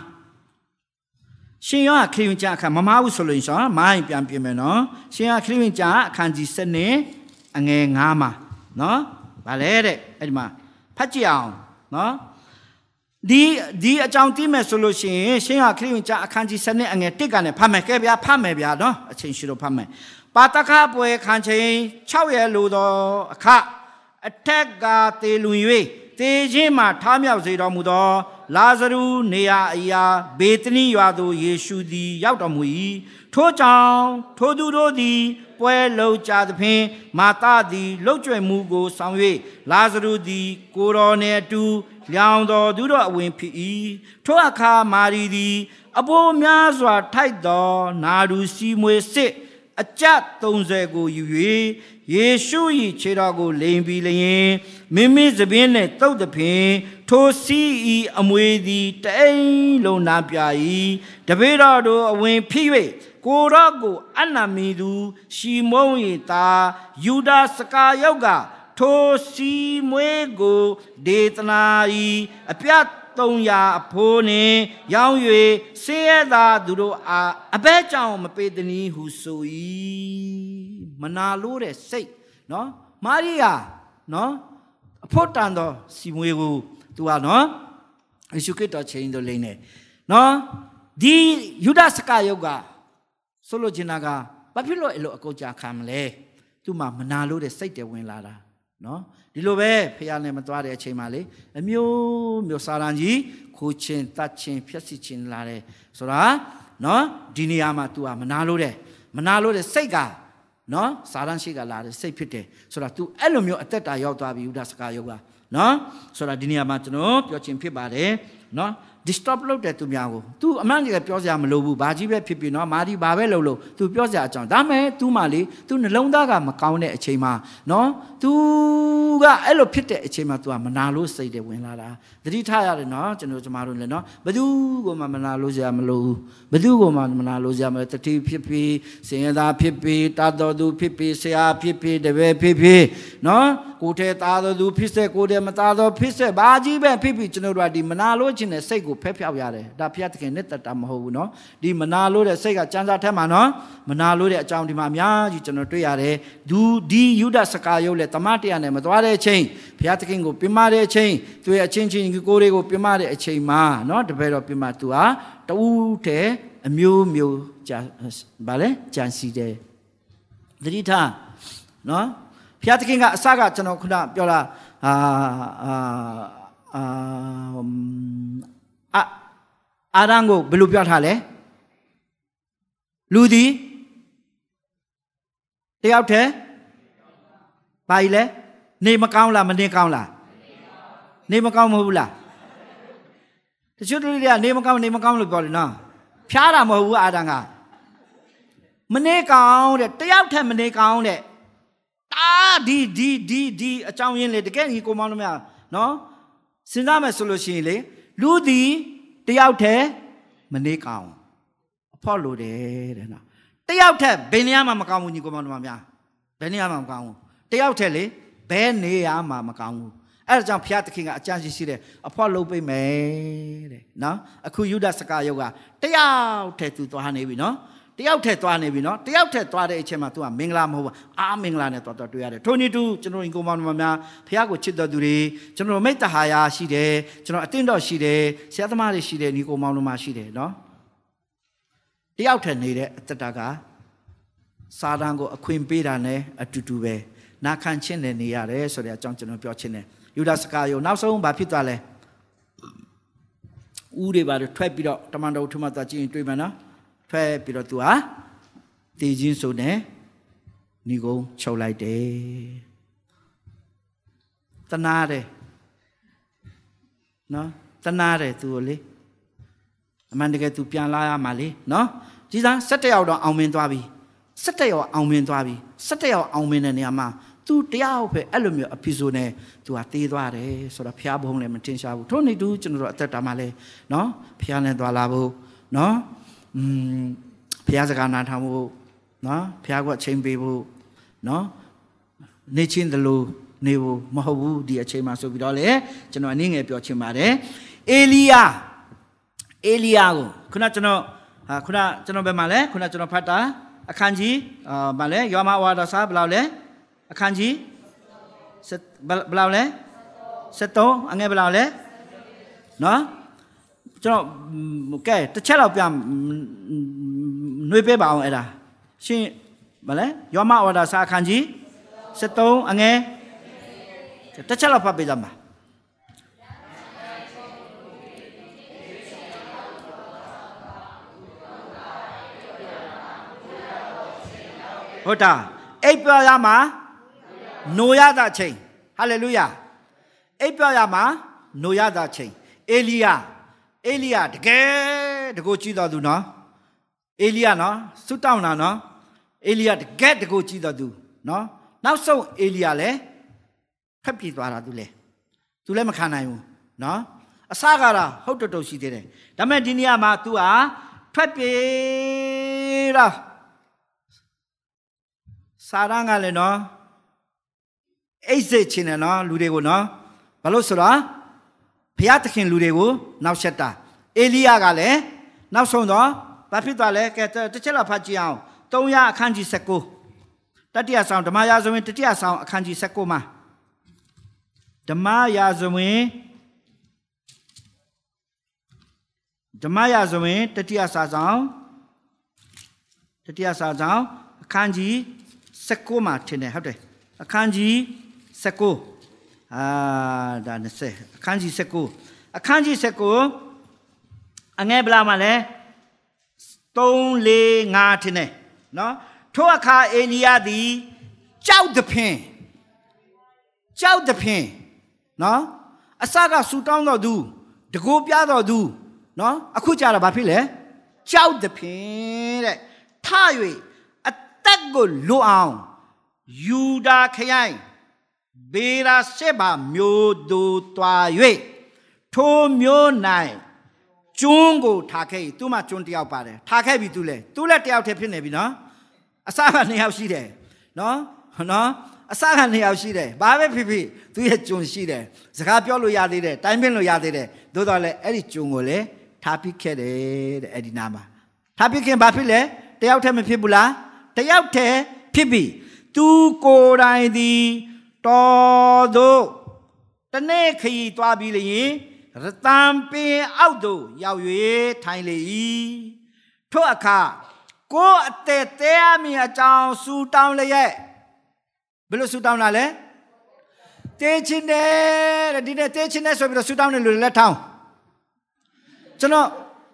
ရှင်ယောဟခရစ်ဝင်ကျမ်းအခန်းမမဟုတ်ဆိုလို့ရှင်မိုင်းပြန်ပြင်မယ်နော်ရှင်ယောဟခရစ်ဝင်ကျမ်းအခန်းကြီး7နှစ်အငယ်9မှာနော်ဗာလဲတဲ့အဲ့ဒီမှာဖတ်ကြည့်အောင်နော်ဒီဒီအကြောင်းသိမယ်ဆိုလို့ရှိရင်ရှင်ယောဟခရစ်ဝင်ကျမ်းအခန်းကြီး7နှစ်အငယ်1ကနေဖတ်မယ်ကဲဗျာဖတ်မယ်ဗျာနော်အချိန်ရှိတော့ဖတ်မယ် ပါတခပွဲခံချိန်6ရက်လိုသောအခအထက်ကတေလွန်၍တေခြင်းမှထားမြောက်စေတော်မူသော လာဇရုနေရာအရာဘေသနိရွာသို့ယေရှုသည် ရောက်တော်မူ၏ထို့ကြောင့်ထိုသူတို့သည် ပွဲလုံကြသဖြင့်မာသသည်လှုပ်ကြွယ်မှုကိုဆောင်၍လာဇရုသည် ကိုတော်နှင့်အတူလျောင်တော်သူတို့အဝင်ဖြစ်၏ထိုအခါမာရီသည် အဘိုးများစွာထိုက်သော နာဒူစီမွေစစ် အကြ30ကိုယူ၍ယေရှု၏ခြေတော်ကိုလိမ်ပြီးလျင်မိမိသပင်းနှင့်တုတ်သည်ဖြင့်ထိုစီဤအမွေသည်တိမ်လုံးနာပြ၏တပေတော်တို့အဝင်ဖြစ်၍ကိုကိုတော့ကိုအနမီသူရှီမုံရီတာယူဒာစကာယုတ်ကထိုစီမွေးကိုဒေသနာဤအပြတ် 300အဖိုးနှင့်ရောင်း၍ဆေးရသာသူတို့အားအဘဲကြောင့်မပေးသည်နည်းဟုဆို၏မနာလို့တဲ့စိတ်နော်မာရိယာနော်အဖို့တန်တော်စီမွေးကိုသူကနော်ယေရှုခရစ်တော်ချိန်တော်လိမ့်နေနော်ဒီယူဒစကယုတ်ကဆိုလိုချင်တာကဘာဖြစ်လို့အဲ့လိုအကုတ်ကြခံမလဲသူမှမနာလို့တဲ့စိတ်တွေဝင်လာတာနော် ဒီလိုပဲဖះနဲ့မသွားတဲ့အချိန်မှာလေအမျိုးမျိုးစာရန်ကြီးခိုးချင်းတတ်ချင်းဖြက်စီချင်းလာတယ်ဆိုတာနော်ဒီနေရာမှာ तू อ่ะမနာလို့တဲ့မနာလို့တဲ့စိတ်ကနော်စာရန်ရှိကလာတဲ့စိတ်ဖြစ်တယ်ဆိုတာ तू အဲ့လိုမျိုးအသက်တာရောက်သွားပြီဥဒစကာယောကနော်ဆိုတာဒီနေရာမှာကျွန်တော်ပြောချင်ဖြစ်ပါတယ်နော် disturb လုပ်တဲ့သူများကို तू အမှန်တကယ်ပြောစရာမလိုဘူးဘာကြီးပဲဖြစ်ဖြစ်နော်မာဒီဘာပဲလုပ်လို့ तू ပြောစရာအကြောင်းဒါမဲ့ तू မှလေ तू နှလုံးသားကမကောင်းတဲ့အချိန်မှာနော် तू ကအဲ့လိုဖြစ်တဲ့အချိန်မှာ तू ကမနာလို့စိတ်တွေဝင်လာတာသတိထားရတယ်နော်ကျွန်တော်ကျမတို့လည်းနော်ဘသူကိုမှမနာလို့စရာမလိုဘူးဘသူကိုမှမနာလို့စရာမလိုတတိဖြစ်ဖြစ်စင်ရသားဖြစ်ဖြစ်တာတော်သူဖြစ်ဖြစ်ဆရာဖြစ်ဖြစ်တပည့်ဖြစ်ဖြစ်နော်ကိုထဲသားတော်သူဖြစ်စေကိုထဲမသားတော်ဖြစ်စေဘာကြီးပဲဖြစ်ဖြစ်ကျွန်တော်တို့ကဒီမနာလို့ခြင်းနဲ့စိတ်ကို ဖက်ဖြောက်ရတယ်ဒါဖျက်သခင်နဲ့တတ်တာမဟုတ်ဘူးနော်ဒီမနာလို့တဲ့စိတ်ကစံစာထက်မှာနော်မနာလို့တဲ့အကြောင်းဒီမှာအများကြီးကျွန်တော်တွေ့ရတယ်ဒူဒီယူဒစကာယုတ်လေတမန်တရားနဲ့မသွားတဲ့အချိန်ဖျက်သခင်ကိုပြမတဲ့အချိန်သူရဲ့အချင်းချင်းကိုယ်တွေကိုပြမတဲ့အချိန်မှာနော်တပည့်တော်ပြမသူဟာတူးတဲ့အမျိုးမျိုးကြာဗာလဲကြံစီတယ်သတိထားနော်ဖျားသခင်ကအစကကျွန်တော်ခုနပြောတာအာအာအာ အာရန်ကိုဘယ်လိုပြောထားလဲလူသည်တယောက်တည်းဘာကြီးလဲနေမကောင်းလားမနေကောင်းလားနေမကောင်းမဟုတ်ဘူးလားတချို့တို့တွေကနေမကောင်းနေမကောင်းလို့ပြောတယ်နော်ဖျားတာမဟုတ်ဘူးအာရန်ကမနေကောင်းတဲ့တယောက်ထက်မနေကောင်းတဲ့တာဒီဒီဒီဒီအကြောင်းရင်းလေတကယ်ကြီးကိုမောင်းလို့မရနော်စဉ်းစားမယ်ဆိုလို့ရှိရင်လေ လူသည်တယောက်တည်းမနေကောင်းအဖို့လိုတယ်တဲ့နော်တယောက်ထက်ဘယ်နေရာမှမကောင်းဘူးညီကိုမောင်းတို့များဘယ်နေရာမှမကောင်းဘူးတယောက်ထက်လေဘယ်နေရာမှမကောင်းဘူးအဲ့ဒါကြောင့်ဘုရားသခင်ကအကြံရှိရှိတယ်အဖို့လုံးပိတ်မယ်တဲ့နော်အခုယုဒစကားယုတ်ကတယောက်ထက်သူသွားနေပြီနော် တယောက်ထက်သွားနေပြီနော်တယောက်ထက်သွားတဲ့အချိန်မှာ तू ကမင်္ဂလာမဟုတ်ဘူးအာမင်္ဂလာနဲ့သွားတော့တွေ့ရတယ်ထိုနည်းတူကျွန်တော်ကိုမောင်မများဖះကိုချစ်တော်သူတွေကျွန်တော်မိတ္တဟာယာရှိတယ်ကျွန်တော်အတင်းတော်ရှိတယ်ဆရာသမားတွေရှိတယ်ညီကိုမောင်တို့မှရှိတယ်နော်တယောက်ထက်နေတဲ့အတ္တကစာတန်ကိုအခွင့်ပေးတာနဲ့အတူတူပဲနာခံချင်းနဲ့နေရတယ်ဆိုတဲ့အကြောင်းကျွန်တော်ပြောချင်တယ်ယူဒစကာယုနောက်ဆုံးဘာဖြစ်သွားလဲဦးတွေပါထွက်ပြီးတော့တမန်တော်ထမသွားကြည့်ရင်တွေ့မှာနော် ထွက်ပြီးတော့သူဟာတည်ခြင်းဆိုနဲ့ဏီကုံချုပ်လိုက်တယ်တနာတယ်နော်တနာတယ်သူကိုလေအမှန်တကယ်သူပြန်လာရမှာလေနော်ကြီးစား၁၇ယောက်တော့အောင်မင်းသွားပြီ၁၇ယောက်အောင်မင်းသွားပြီ၁၇ယောက်အောင်မင်းတဲ့နေရာမှာသူတရားဟုတ်ပဲအဲ့လိုမျိုးအဖြစ်ဆိုနေသူကတေးသွားတယ်ဆိုတော့ဖျားဘုံလည်းမတင်ရှားဘူးထို့နေတူကျွန်တော်တို့အသက်တာမှာလဲနော်ဖျားနဲ့သွားလာဖို့နော် อืมဘုရားစကားနားထောင်ဖို့နော်ဘုရားကအချိန်ပေးဖို့နော်နေချင်းတလို့နေဖို့မဟုတ်ဘူးဒီအချိန်မှာဆိုပြီးတော့လေကျွန်တော်အနည်းငယ်ပြောချင်ပါတယ်အေလီယာအေလီယာကိုခုနကျွန်တော်ဟာခုနကျွန်တော်ဘယ်မှာလဲခုနကျွန်တော်ဖတ်တာအခန်းကြီးအာဗာလဲယောမဝါဒစာဘယ်လောက်လဲအခန်းကြီးဘယ်လောက်လဲ73အငယ်ဘယ်လောက်လဲနော် ကျွန်တော်ကဲတစ်ချက်တော့ပြန်နှွေးပေးပါအောင်အဲ့ဒါရှင်ဗလဲယောမဩဒါစာအခန်းကြီး73အငယ်တစ်ချက်တော့ဖတ်ပေးကြပါဟုတ်တာအိပ်ပျော်ရမှာနိုရတာချိန်ဟာလေလုယာအိပ်ပျော်ရမှာနိုရတာချိန်အေလီယာ အေလိယတကယ်တကိုကြည့်တော်သူနော်အေလိယနော်စွတ်တောင်းတာနော်အေလိယတကယ်တကိုကြည့်တော်သူနော်နောက်ဆုံးအေလိယလည်းဖက်ပြေးသွားတာသူလည်းသူလည်းမခံနိုင်ဘူးနော်အစကားတာဟုတ်တော်တော်ရှိသေးတယ်ဒါပေမဲ့ဒီနေရာမှာ तू ဟာထွက်ပြေးတာစာရန်ကလည်းနော်အိတ်စစ်ချင်းနဲ့နော်လူတွေကိုနော်ဘာလို့ဆိုတော့ ဘုရားသခင်လူတွေကိုနောက်ဆက်တာအေလိယကလည်းနောက်ဆုံးတော့ဘာဖြစ်သွားလဲကဲတစ်ချက်လောက်ဖတ်ကြည့်အောင်300အခန်းကြီး19တတိယဆောင်ဓမ္မရာဇဝင်တတိယဆောင်အခန်းကြီး19မှာဓမ္မရာဇဝင်ဓမ္မရာဇဝင်တတိယစာဆောင်တတိယစာဆောင်အခန်းကြီး19မှာထင်တယ်ဟုတ်တယ်အခန်းကြီး19 အာဒါ20အခန်းကြီး19အခန်းကြီး19အငယ်ဗလာမှာလဲ3 4 5ထင်တယ်နော်ထိုအခါအေလီယသည်ကြောက်သဖြင့်ကြောက်သဖြင့်နော်အစကဆူတောင်းတော်သူတကိုးပြတော်သူနော်အခုကြာတာဘာဖြစ်လဲကြောက်သဖြင့်တဲ့ထ၍အသက်ကိုလွတ်အောင်ယူဒာခရိုင် ဘေရာစေဘာမျိုးတို့တွာ၍ထိုမျိုး၌ကျွန်းကိုထားခဲ့သူ့မှာကျွန်းတယောက်ပါတယ်ထားခဲ့ပြီသူလဲသူလည်းတယောက်တည်းဖြစ်နေပြီနော်အစကနှစ်ယောက်ရှိတယ်နော်နော်အစကနှစ်ယောက်ရှိတယ်ဘာပဲဖြစ်ဖြစ်သူရဲ့ကျွန်းရှိတယ်စကားပြောလို့ရသေးတယ်တိုင်းပင်းလို့ရသေးတယ်သို့တော်လည်းအဲ့ဒီကျွန်းကိုလည်းထားပစ်ခဲ့တယ်တဲ့အဲ့ဒီနားမှာထားပစ်ခင်ဘာဖြစ်လဲတယောက်တည်းမဖြစ်ဘူးလားတယောက်တည်းဖြစ်ပြီသူကိုယ်တိုင်သည် တော်တို့တနေ့ခရီးသွားပြီးလျင်ရတံပင်အောက်သို့ရောက်၍ထိုင်လေ၏ထို့အခါကိုယ်အသက်သေးအမိအကြောင်းစူတောင်းလျက်ဘယ်လိုစူတောင်းလာလဲတေးချင်းတယ်တဲ့ဒီနေ့တေးချင်းတယ်ဆိုပြီးတော့စူတောင်းတယ်လူလက်ထောင်းကျွန်တော်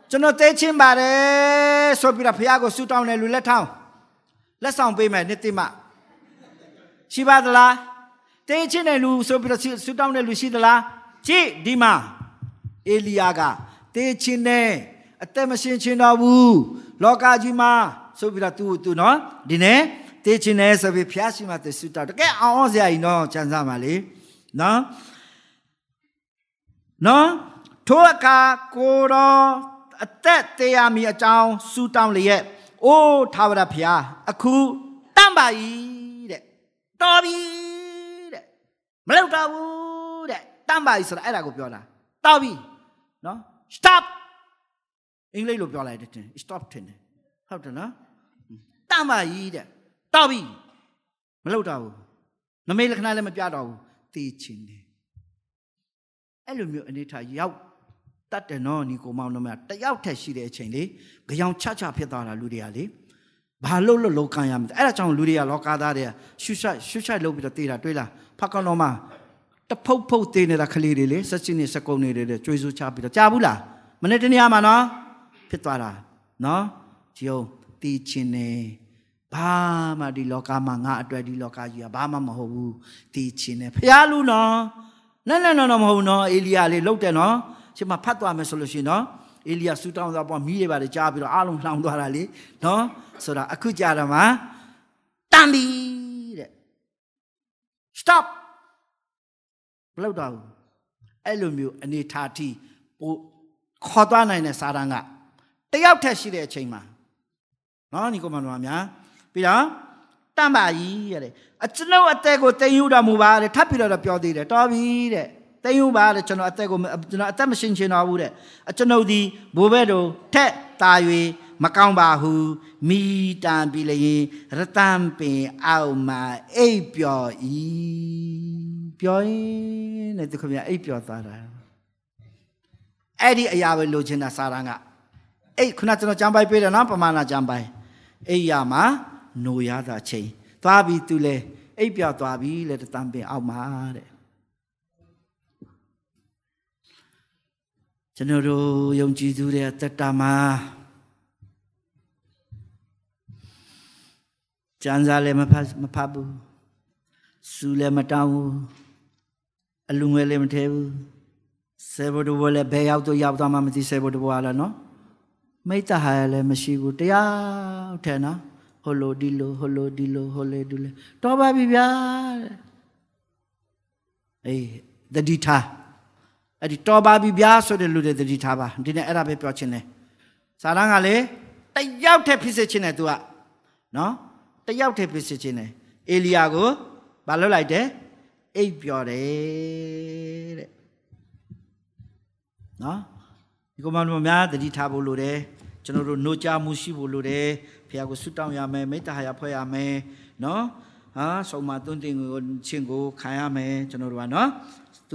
ကျွန်တော်တေးချင်းပါတယ်ဆိုပြီးတော့ဖခင်ကိုစူတောင်းတယ်လူလက်ထောင်းလက်ဆောင်ပေးမယ်နေ့တိမရှိပါသလား တေးချင်းတဲ့လူဆိုပြီးတော့ဆူတောင်းတဲ့လူရှိသလားကြည့်ဒီမှာအေလီယာကတေးချင်းနဲ့အသက်မရှင်ချင်းတော့ဘူးလောကကြီးမှာဆိုပြီးတော့သူသူနော်ဒီနေ့တေးချင်းနဲ့ဆိုပြီးဖျားရှိမှတေးဆူတောင်းတကယ်အောင်အောင်စရာကြီးနော်ချမ်းသာပါလေနော်နော်ထိုအခါကိုတော်အသက်တရားမီအကြောင်းဆူတောင်းလျက်အိုးသာဝရဖျားအခုတန့်ပါ၏တဲ့တော်ပြီ မလောက်တော့ဘူးတဲ့တမ်းပါပြီဆိုတာအဲ့ဒါကိုပြောတာတော်ပြီနော် stop အင်္ဂလိပ်လိုပြောလိုက်တယ် stop တင်တယ်ဟုတ်တယ်နော်တမ်းပါကြီးတဲ့တော်ပြီမလောက်တော့ဘူးနမိတ်လက္ခဏာလည်းမပြတော့ဘူးသိချင်းတယ်အဲ့လိုမျိုးအနေထားရောက်တတ်တယ်နော်ညီကိုမောင်တို့မတယောက်ထက်ရှိတဲ့အချိန်လေးကြောင်ချချဖြစ်သွားတာလူတွေကလေ ဘာလို့လို့လောကရမလဲအဲ့ဒါကြောင့်လူတွေကလောကသားတွေကရှုရှိုက်ရှုရှိုက်လုပ်ပြီးတော့တေးတာတွေးလားဖတ်ကောင်းတော့မှတဖုတ်ဖုတ်တေးနေတာကလေးတွေလေဆက်ချင်းနေစကုံနေတယ်ကြွေးစိုးချပြီးတော့ကြားဘူးလားမနေ့တနေ့မှာနော်ဖြစ်သွားတာနော်ဂျီုံတီးချင်းနေဘာမှဒီလောကမှာငါအတွက်ဒီလောကကြီးကဘာမှမဟုတ်ဘူးတီးချင်းနေဖျားလူနော်နဲ့နဲ့နော်မဟုတ်ဘူးနော်အေလီယာလေးလုတ်တယ်နော်ရှင်မဖတ်သွားမယ်ဆိုလို့ရှိရင်နော် အေလီယာဆူတောင်းသွားပေါ့မီးတွေပါလေကြားပြီးတော့အားလုံးလှောင်သွားတာလေနော်ဆိုတာအခုကြာတော့မှတန်ပြီတဲ့ stop ဘလောက်တော့အဲ့လိုမျိုးအနေထားတိပိုခေါ်သွားနိုင်တဲ့စာတန်းကတယောက်ထက်ရှိတဲ့အချိန်မှာနော်ညီကောင်မတော်များပြီးတော့တန့်ပါကြီးတဲ့အကျွန်ုပ်အသက်ကိုတင်ယူတော်မူပါတဲ့ထပ်ပြီးတော့ပြောသေးတယ်တော်ပြီတဲ့ တင်ယူပါတဲ့ကျွန်တော်အသက်ကိုကျွန်တော်အသက်မရှင်ချင်တော့ဘူးတဲ့အကျွန်ုပ်ဒီဘိုးဘဲတို့ထက်တာ၍မကောင်းပါဟုမိတန်ပြီလျင်ရတံပင်အောက်မှာအိပ်ပျော်ဤပျော်ရင်တဲ့သူခင်ဗျအိပ်ပျော်သွားတာအဲ့ဒီအရာပဲလိုချင်တာစာရန်ကအဲ့ခုနကျွန်တော်ကြံပိုက်ပေးတယ်နော်ပမာဏကြံပိုက်အဲ့ရမှာနိုရတာချိန်သွားပြီသူလဲအိပ်ပျော်သွားပြီလေတံပင်အောက်မှာတဲ့ ကျွန်တော်တို့ယုံကြည်သူတွေတက်တာမှာကျမ်းစာလည်းမဖတ်မဖတ်ဘူးစူလည်းမတောင်းဘူးအလူငွေလည်းမထဲဘူးဆေဘဒဘလည်းဘယ်ရောက်တော့ရောက်တော့မှမသိဆေဘဒဘလည်းနော်မိတ္တဟာလည်းမရှိဘူးတရားထဲနော်ဟိုလိုဒီလိုဟိုလိုဒီလိုဟိုလေဒီလိုတော်ပါပြီဗျာအေးတတိထား အဲ့ဒီတော်ပါပြီဗျာဆိုတဲ့လူတွေတတိထားပါဒီနေ့အဲ့ဒါပဲပြောချင်တယ်စာရန်ကလေတယောက်တည်းဖြစ်စေခြင်းနဲ့ तू ကနော်တယောက်တည်းဖြစ်စေခြင်းနဲ့အေလီယာကိုမလုပ်လိုက်တယ်အိပ်ပျော်တယ်တဲ့နော်ဒီကောင်မများတတိထားဖို့လိုတယ်ကျွန်တော်တို့နှုတ်ကြမှုရှိဖို့လိုတယ်ဖခင်ကိုဆုတောင်းရမယ်မေတ္တာဟာရဖွဲ့ရမယ်နော်ဟာဆုံးမသွန်တင်ကိုချင်းကိုခံရမယ်ကျွန်တော်တို့ကနော်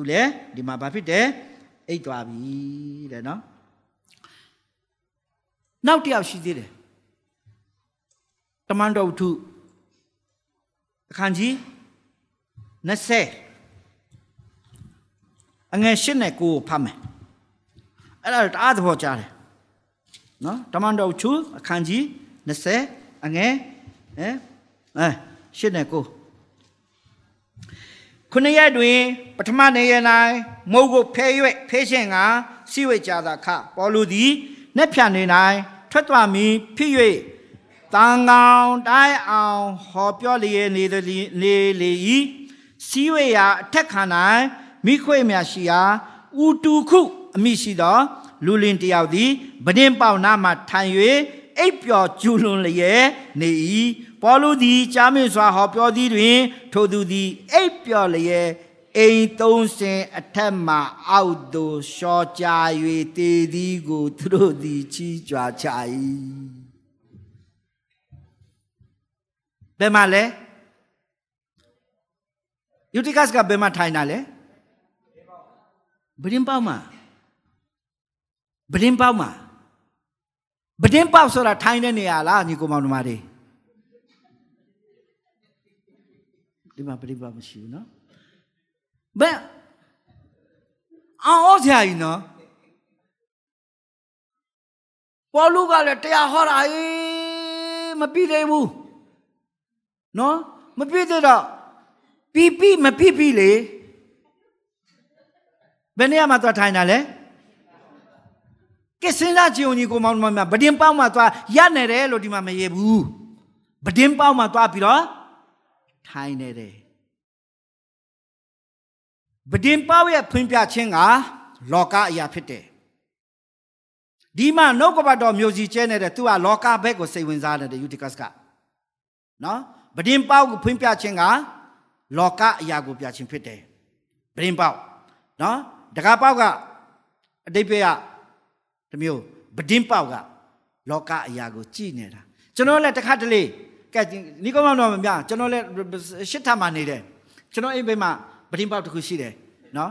သူလည်းဒီမှာဘာဖြစ်တယ်အိတ်သွားပြီတဲ့နော်နောက်တစ်ယောက်ရှိသေးတယ်တမန်တော်ဝတ္ထုအခန်းကြီး20အငယ်၈နဲ့ကိုဖတ်မယ်အဲ့ဒါတအားသဘောကျတယ်နော်တမန်တော်ဝတ္ထုအခန်းကြီး20အငယ်ဟဲ့အဲ၈နဲ့ကို ခုနှစ်ရက်တွင် ပထမနေ့ရက်၌မုတ်ကိုဖဲ၍ဖဲရှင်ကစီဝေကြသာခပေါ်လူသည်နှက်ဖြန်နေ၌ထွက်သွားမည်ဖြစ်၍တန်ကောင်တိုင်းအောင်ဟောပြောလျက်နေသည်နေလေ၏စီဝေရာအထက်ခံ၌မိခွေမြရှိရာဥတုခုအမိရှိသောလူလင်တယောက်သည်ဗဒင်းပေါနာမှထိုင်၍အိပ်ပျော်ကျူးလွန်လျက်နေ၏ ပေါလုသည်ကြားမင်းစွာဟောပြောသည်တွင် ထိုသူသည်အိပ်ပျော်လျက်အိမ်သုံးစင်အထက်မှအောက်သို့ရှော့ချ၍တည်သည်ကိုသူတို့သည်ချီးကြွားကြ၏ဘယ်မှာလဲယူတီကတ်ကဘယ်မှာထိုင်တာလဲဗဒင်းပေါမှာဗဒင်းပေါမှာဗဒင်းပေါဆိုတာထိုင်တဲ့နေရာလားညီကောင်မောင်တို့မတွေ ဒီမှာဗဒင်းပေါမရှိဘူးနော်ဘယ်အော်ဆရာကြီးနော်ပေါ်လူကလည်းတရားဟောတာဟေးမပြီးသေးဘူးနော်မပြီးသေးတော့ပြီးပြီးမပြီးပြီးလေဘယ်နေရာမှာသွားထိုင်တာလဲကဲစဉ်းစားကြည့်ဦးညီကိုမောင်မမဗဒင်းပေါက်မှာသွားရနေတယ်လို့ဒီမှာမရေဘူးဗဒင်းပေါက်မှာသွားပြီးတော့ ထိုင်နေတယ်ဗဒင်းပေါက်ရဲ့ဖွင့်ပြခြင်းကလောကအရာဖြစ်တယ်ဒီမှာနှုတ်ကပတ်တော်မျိုးစီကျဲနေတဲ့သူကလောကဘက်ကိုစိတ်ဝင်စားနေတဲ့ယူတီကတ်ကနော်ဗဒင်းပေါက်ကိုဖွင့်ပြခြင်းကလောကအရာကိုပြခြင်းဖြစ်တယ်ဗဒင်းပေါက်နော်တကားပေါက်ကအတိတ်ဘက်ကတမျိုးဗဒင်းပေါက်ကလောကအရာကိုကြည်နေတာကျွန်တော်လည်းတစ်ခါတလေ ကဲနီကောမောင်တော်မများကျွန်တော်လည်းရှစ်ထမှနေတယ်ကျွန်တော်အိမ်ဘေးမှာဗဒင်းပေါက်တစ်ခုရှိတယ်နော်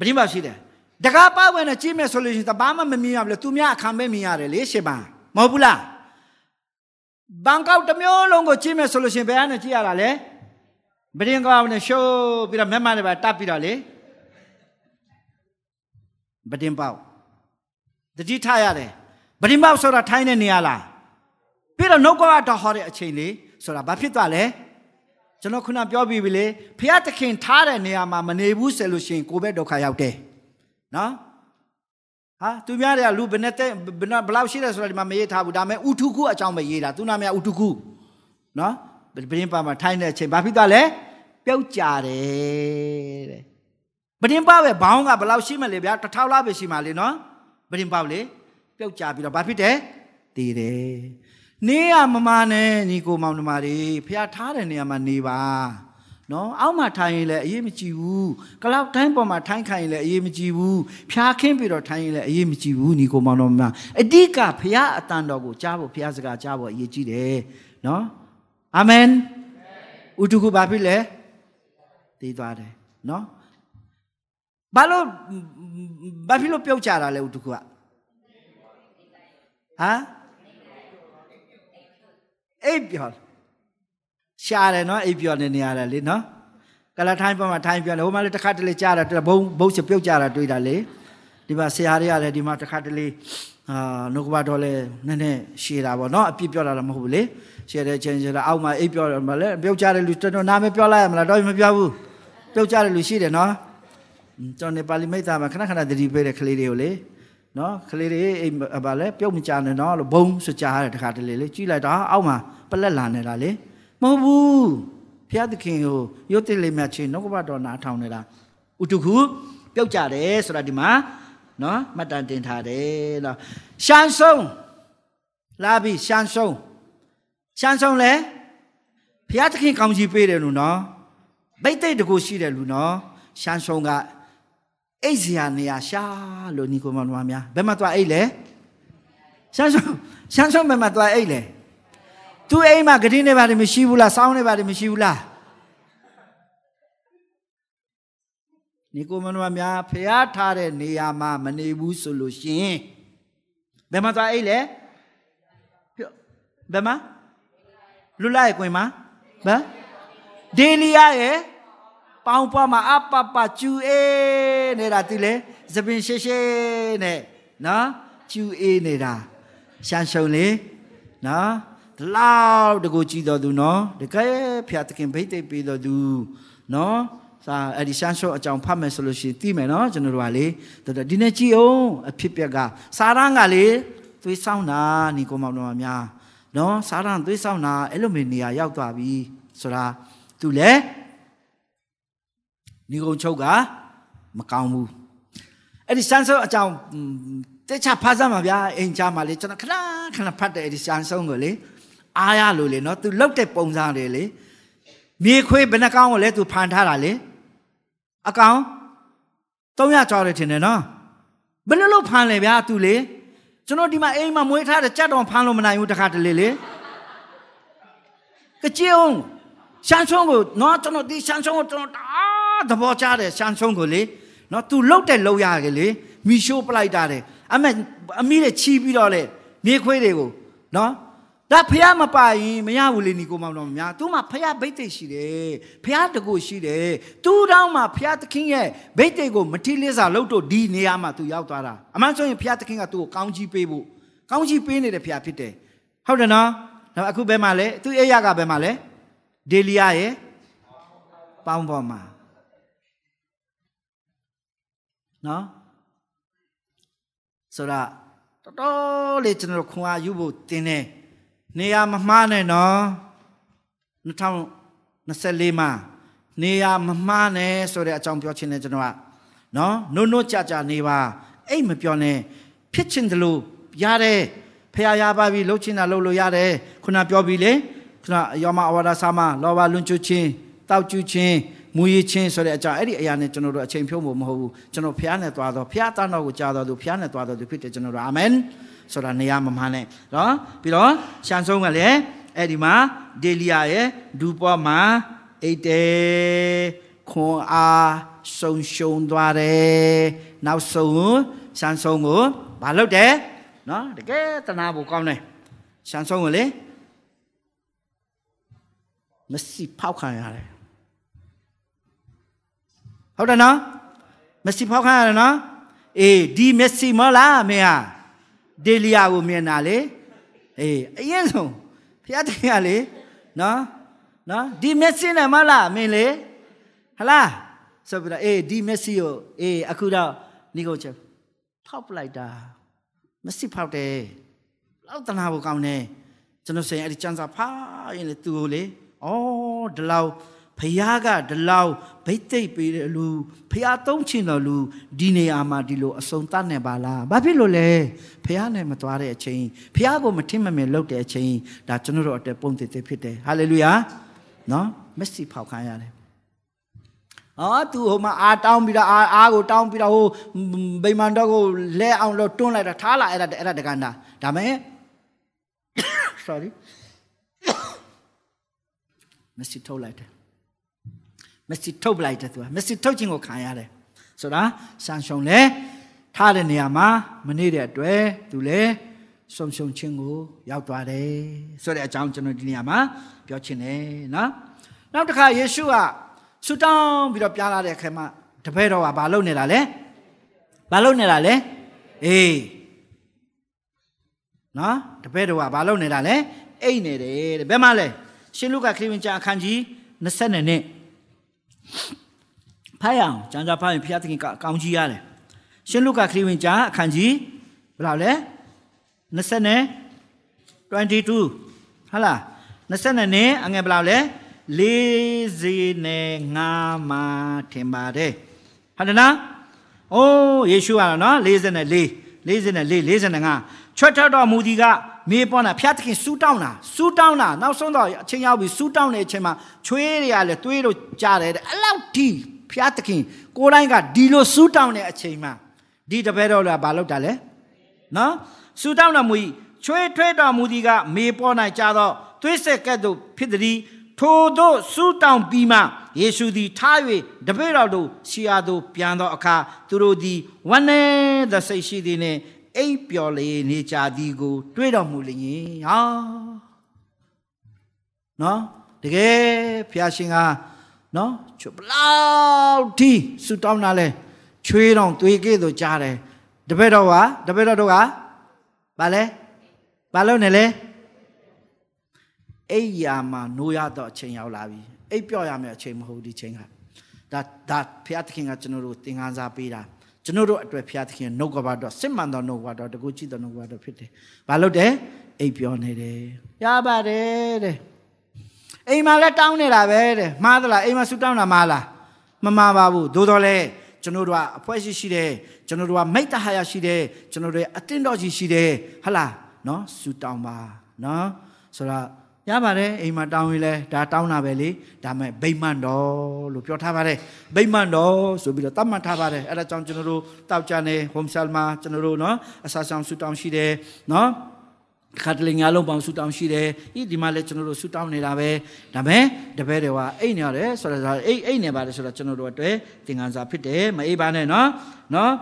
ဗဒင်းပေါက်ရှိတယ်တကားပေါက်ဝင်နဲ့ကြည့်မယ်ဆိုလို့ရှိရင်တဘာမှမမြင်ရဘူးလေသူများအခမ်းပဲမြင်ရတယ်လေရှစ်ပါမဟုတ်ဘူးလားဘန်ကောက်တစ်မျိုးလုံးကိုကြည့်မယ်ဆိုလို့ရှိရင်ဘယ်ကနေကြည့်ရတာလဲဗဒင်းကောက်နဲ့ရှိုးပြီးတော့မျက်မှန်တွေပါတပ်ပြီးတော့လေဗဒင်းပေါက်တတိထားရတယ်ဗဒင်းပေါက်ဆိုတာထိုင်းတဲ့နေရာလား ပြီးတော့နှုတ်ကပတ်တော်ဟောတဲ့အချိန်လေးဆိုတာဘာဖြစ်သွားလဲကျွန်တော်ခုနပြောပြီးပြီလေဖះသခင်ထားတဲ့နေရာမှာမနေဘူးဆိုလို့ရှိရင်ကိုယ်ပဲဒုက္ခရောက်တယ်နော်ဟာသူများတွေကလူဘယ်နဲ့တဲ့ဘယ်လောက်ရှိတယ်ဆိုတာဒီမှာမရေးထားဘူးဒါပေမဲ့ဥထုခုအကြောင်းပဲရေးတာသူနာမည်ဥထုခုနော်ဗဒင်းပါမှာထိုင်းတဲ့အချိန်ဘာဖြစ်သွားလဲပျောက်ကြတယ်တဲ့ဗဒင်းပါပဲဘောင်းကဘယ်လောက်ရှိမလဲဗျာတစ်ထောင်လောက်ပဲရှိမှလေနော်ဗဒင်းပါလေပျောက်ကြပြီးတော့ဘာဖြစ်တယ်တည်တယ် နေရမမနဲ့ညီကိုမောင်နှမတွေဖះထားတဲ့နေရာမှာနေပါနော်အောက်မှာထိုင်ရင်လည်းအရေးမကြီးဘူးကလောက်တိုင်းပေါ်မှာထိုင်ခိုင်ရင်လည်းအရေးမကြီးဘူးဖျားခင်းပြီးတော့ထိုင်ရင်လည်းအရေးမကြီးဘူးညီကိုမောင်တော်များအဓိကဖះအတန်တော်ကိုကြားဖို့ဖះစကားကြားဖို့အရေးကြီးတယ်နော်အာမင်ဥတုခုဘာဖြစ်လဲသိသွားတယ်နော်ဘာလို့ဘာဖြစ်လို့ပြုတ်ကြတာလဲဥတုခုကဟမ် အိပ်ပြောရှားတယ်နော်အိပ်ပြောနေနေရတယ်လေနော်ကလာထိုင်းပေါ်မှာထိုင်းပြောတယ်ဟိုမှာလည်းတစ်ခါတလေကြားတာဘုံဘုံစပြုတ်ကြတာတွေ့တာလေဒီမှာဆရာတွေကလည်းဒီမှာတစ်ခါတလေအာနှုတ်ကပတော်လဲနည်းနည်းရှည်တာပေါ့နော်အပြစ်ပြောတာလည်းမဟုတ်ဘူးလေရှည်တဲ့ချင်းချင်းအောက်မှာအိပ်ပြောတယ်မလဲပြုတ်ကြတယ်လူတော်တော်နာမည်ပြောလိုက်ရမလားတော့မပြောဘူးပြုတ်ကြတယ်လူရှိတယ်နော်ကျွန်တော်နေပါဠိမိတ်သားမှာခဏခဏသတိပေးတဲ့ကလေးတွေကိုလေ နော်ကလေးတွေအိမ်ဗာလဲပြုတ်မကြနဲ့နော်လို့ဘုံစကြားတယ်တခါတလေလေကြည့်လိုက်တော့အောက်မှာပလက်လာနေတာလေမဟုတ်ဘူးဖျားသခင်ကိုရုတ်တိလေးမြတ်ချင်းနှုတ်ကပတော်နာထောင်နေတာဥတုခုပြုတ်ကြတယ်ဆိုတာဒီမှာနော်မှတ်တမ်းတင်ထားတယ်နော်ရှမ်းဆုံးလာပြီးရှမ်းဆုံးရှမ်းဆုံးလဲဘုရားသခင်ကောင်းကြီးပေးတယ်လို့နော်ဗိတ်သိက်တကူရှိတယ်လူနော်ရှမ်းဆုံးက အိတ်စရာနေရာရှာလို့ညီကိုမောင်တို့များဘယ်မှာသွားအိတ်လဲရှမ်းဆုံးရှမ်းဆုံးဘယ်မှာသွားအိတ်လဲသူအိမ်မှာဂတိနေပါတယ်မရှိဘူးလားစောင်းနေပါတယ်မရှိဘူးလားညီကိုမနမများဖျားထားတဲ့နေရာမှာမနေဘူးဆိုလို့ရှင်ဘယ်မှာသွားအိတ်လဲဘယ်မှာလူလိုက်ကွင်မှာဘယ်ဒေလီယာရဲ့ ပေါင်ပွားမှာအပပကျူအေးနေတာသူလေသပင်ရှေရှေနဲ့နော်ကျူအေးနေတာရှာရှုံလေနော်ဒီလောက်တကူကြည့်တော်သူနော်တကယ်ဖျားသခင်ဗိတ်သိပ်ပြီးတော်သူနော်စာအဲ့ဒီရှမ်းရှော့အကြောင်းဖတ်မယ်ဆိုလို့ရှိရင်သိမယ်နော်ကျွန်တော်တို့ကလေတော်တော်ဒီနေ့ကြည့်အောင်အဖြစ်ပြက်ကစာရန်ကလေသွေးဆောင်တာညီကောင်မောင်တော်များနော်စာရန်သွေးဆောင်တာအဲ့လိုမျိုးနေရာရောက်သွားပြီဆိုတာသူလေညီ ကောင်ချုပ်ကမကောင်းဘူးအဲ့ဒီရှမ်းရှော့အကြောင်းတခြားဖတ်စမ်းပါဗျာအိမ်ချာမှာလေကျွန်တော်ခဏခဏဖတ်တယ်အဲ့ဒီရှမ်းရှော့ကိုလေအားရလို့လေနော်သူလောက်တဲ့ပုံစံတွေလေမြေခွေးဘယ်နှကောင်ကိုလဲသူဖန်ထားတာလေအကောင်300ကျော်တယ်ထင်တယ်နော်ဘယ်လိုလုပ်ဖမ်းလဲဗျာသူလေကျွန်တော်ဒီမှာအိမ်မှာမွေးထားတဲ့ကြက်တော်ဖမ်းလို့မနိုင်ဘူးတခါတလေလေကကြည်အောင်ရှမ်းချုံကိုနော်ကျွန်တော်ဒီရှမ်းချုံကိုကျွန်တော်တာ သဘောကျတယ်ရှမ်းချုံကိုလေနော်သူလှုပ်တဲ့လှုပ်ရခဲ့လေမီရှိုးပလိုက်တာတယ်အမေအမီးတွေချီးပြီးတော့လေမြေခွေးတွေကိုနော်ဒါဖះမပါရင်မရဘူးလေညီကိုမောင်တော်များသူမှဖះဗိတ်သိက်ရှိတယ်ဖះတကူရှိတယ်သူတောင်းမှဖះသခင်ရဲ့ဗိတ်သိက်ကိုမထီလေးစားလို့တော့ဒီနေရာမှာသူရောက်သွားတာအမှန်ဆိုရင်ဖះသခင်ကသူ့ကိုကောင်းကြီးပေးဖို့ကောင်းကြီးပေးနေတဲ့ဖះဖြစ်တယ်ဟုတ်တယ်နော်တော့အခုဘယ်မှာလဲသူအိယာကဘယ်မှာလဲဒေလီယာရဲ့ပေါင်းပေါ်မှာ နော်ဆိုတော့တော်တော်လေးကျွန်တော်ခွန်အားယူဖို့တင်တယ်နေရာမမှားနဲ့နော်2024မှာနေရာမမှားနဲ့ဆိုတဲ့အကြောင်းပြောချင်တယ်ကျွန်တော်ကနော်နိုးနိုးကြကြနေပါအိတ်မပြောနဲ့ဖြစ်ချင်တယ်လို့ရတယ်ဖះရပါပြီလှုပ်ချင်တာလှုပ်လို့ရတယ်ခုနပြောပြီလေခုနယောမအဝါဒစာမလောဘလွန်ကျွချင်းတောက်ကျွချင်း မူရချင်းဆိုတဲ့အကြောင်းအဲ့ဒီအရာနဲ့ကျွန်တော်တို့အချိန်ဖြုံးဖို့မဟုတ်ဘူးကျွန်တော်ဖះနဲ့သွားတော့ဖះသားတော်ကိုကြားတော်သူဖះနဲ့သွားတော်သူဖြစ်တယ်ကျွန်တော်တို့အာမင်ဆိုတာနေရာမမှန်နဲ့နော်ပြီးတော့ရှန်ဆုံးကလည်းအဲ့ဒီမှာဒေလီယာရဲ့ဒူပေါ်မှာအိတ်တဲခွန်အားဆုံရှုံသွားတယ်နောက်ဆုံးရှန်ဆုံးကိုမလုပ်တယ်နော်တကယ်တနာဖို့ကောင်းတယ်ရှန်ဆုံးကိုလေမစီဖောက်ခံရတယ် ဟုတ်တယ်နော်မစီဖောက်ခံရတယ်နော်အေးဒီမက်ဆီမလားမင်းဟာဒေလီယာကိုမြင်တာလေအေးအရင်ဆုံးဖျားတင်ရလေနော်နော်ဒီမက်ဆီနဲ့မလားမင်းလေဟလားဆိုပြီးတော့အေးဒီမက်ဆီကိုအေးအခုတော့နေကုန်ချက်ဖောက်ပလိုက်တာမက်ဆီဖောက်တယ်လောက်တနာဖို့ကောင်းတယ်ကျွန်တော်ဆိုရင်အဲ့ဒီစံစာဖားရင်လေသူ့ကိုလေဩဒီလောက်ဖះကဒီလောက် ဗိတ်သိပ်ပေးတဲ့လူဖះသုံးချင်တော်လူဒီနေရာမှာဒီလိုအစုံတတ်နေပါလားဘာဖြစ်လို့လဲဖះနဲ့မသွားတဲ့အချိန်ဖះကိုမထင်မမြင်လုပ်တဲ့အချိန်ဒါကျွန်တော်တို့အတက်ပုံတည်တည်ဖြစ်တယ်ဟာလေလုယာနော်မက်ဆီဖောက်ခိုင်းရတယ်အော်သူဟိုမှာအာတောင်းပြီးတော့အာအားကိုတောင်းပြီးတော့ဟိုဗိမာန်တော့ကိုလဲအောင်လို့တွန်းလိုက်တာထားလာအဲ့ဒါအဲ့ဒါတကန်တာဒါမဲ့ sorry မက်ဆီထုတ်လိုက်တယ် မက်ဆီထုတ်ပလိုက်တယ်သူကမက်ဆီထုတ်ခြင်းကိုခံရတယ်ဆိုတာဆန်ရှုံလဲထားတဲ့နေရာမှာမနေတဲ့အတွက်သူလဲဆုံရှုံခြင်းကိုရောက်သွားတယ်ဆိုတဲ့အကြောင်းကျွန်တော်ဒီနေရာမှာပြောချင်တယ်နော်နောက်တစ်ခါယေရှုကဆူတောင်းပြီးတော့ပြလာတဲ့အခါမှာတပည့်တော်ကဘာလုပ်နေတာလဲဘာလုပ်နေတာလဲအေးနော်တပည့်တော်ကဘာလုပ်နေတာလဲအိတ်နေတယ်တဲ့ဘယ်မှာလဲရှင်လုကာခရစ်ဝင်ကျမ်းအခန်းကြီး20 နဲ့ဖိုင်အောင်ကျမ်းစာဖိုင်ဖျားသခင်ကောင်းကြီးရတယ်ရှင်လုကာခရစ်ဝင်ကျမ်းအခန်းကြီးဘယ်လောက်လဲ20နဲ့22ဟုတ်လား20နဲ့အငယ်ဘယ်လောက်လဲ40နဲ့5မှာထင်ပါတယ်ဟုတ်တယ်နော်အိုးယေရှုကတော့နော်44 44 45ချွတ်ထတော်မူသည်က မေးပေါ်တာဖျားသခင်စူးတောင်းတာစူးတောင်းတာနောက်ဆုံးတော့အချိန်ရောက်ပြီစူးတောင်းတဲ့အချိန်မှာချွေးတွေကလည်းတွေးလို့ကြားတယ်အဲ့လောက်ဒီဖျားသခင်ကိုယ်တိုင်းကဒီလိုစူးတောင်းတဲ့အချိန်မှာဒီတပည့်တော်လည်းဘာလုပ်တာလဲနော်စူးတောင်းတော်မူ၏ချွေးထွေးတော်မူသည်ကမေပေါ်၌ကြာတော့သွေးဆက်ကဲ့သို့ဖြစ်သည်ထိုတို့စူးတောင်းပြီးမှယေရှုသည်ထား၍တပည့်တော်တို့ရှီယာတို့ပြန်သောအခါသူတို့သည်ဝမ်းနည်းသောစိတ်ရှိသည်နှင့် အိပ်ပျော်လေနေကြသည်ကို တွေးတော်မူလျင်ဟာနော်တကယ်ဖျားရှင်ကနော်ချဘလောက်ဒီစူတောင်းတာလဲချွေးတော်သွေးကဲ့သို့ကြားတယ်တပည့်တော်ကတပည့်တော်တို့ကဘာလဲဘာလို့နေလဲအိယာမှာနိုးရတော့အချိန်ရောက်လာပြီအိပ်ပျော်ရမယ့်အချိန်မဟုတ်ဒီချိန်ကဒါဒါဖျားသခင်ကကျွန်တော်တို့သင်ခန်းစာပေးတာ ကျွန်တော်တို့အတွက်ဖျားသခင်နှုတ်ကပါတော့စစ်မှန်သောနှုတ်ကပါတော့တကူကြည့်သောနှုတ်ကပါတော့ဖြစ်တယ်။ဘာလို့တဲ့အိပ်ပျော်နေတယ်။ရပါတယ်တဲ့။အိမ်မှာလည်းတောင်းနေတာပဲတဲ့။မှားသလားအိမ်မှာဆူတောင်းတာမှားလား။မမှားပါဘူး။သို့တော်လည်းကျွန်တော်တို့ကအဖွဲရှိရှိတယ်။ကျွန်တော်တို့ကမိတ္တဟာရရှိတယ်။ကျွန်တော်တို့အတင်းတော်ကြီးရှိတယ်။ဟလားနော်ဆူတောင်းပါနော်ဆိုတော့ ရပါတယ်အိမ်မှာတောင်းရင်လဲဒါတောင်းတာပဲလေဒါမဲ့ဗိမ္မာန်တော်လို့ပြောထားပါတယ်ဗိမ္မာန်တော်ဆိုပြီးတော့တတ်မှတ်ထားပါတယ်အဲ့ဒါကြောင့်ကျွန်တော်တို့တောက်ကြနေဟ ோம் ဆယ်မှာကျွန်တော်တို့နော်အစာဆောင်ဆူတောင်းရှိတယ်နော်ခါတလင်ညာလုံးပေါင်းဆူတောင်းရှိတယ်ဤဒီမှာလဲကျွန်တော်တို့ဆူတောင်းနေတာပဲဒါမဲ့တပည့်တွေကအိတ်နေရတယ်ဆိုတော့အိတ်အိတ်နေပါတယ်ဆိုတော့ကျွန်တော်တို့အတွက်သင်္ကန်းစာဖြစ်တယ်မအေးပါနဲ့နော်နော်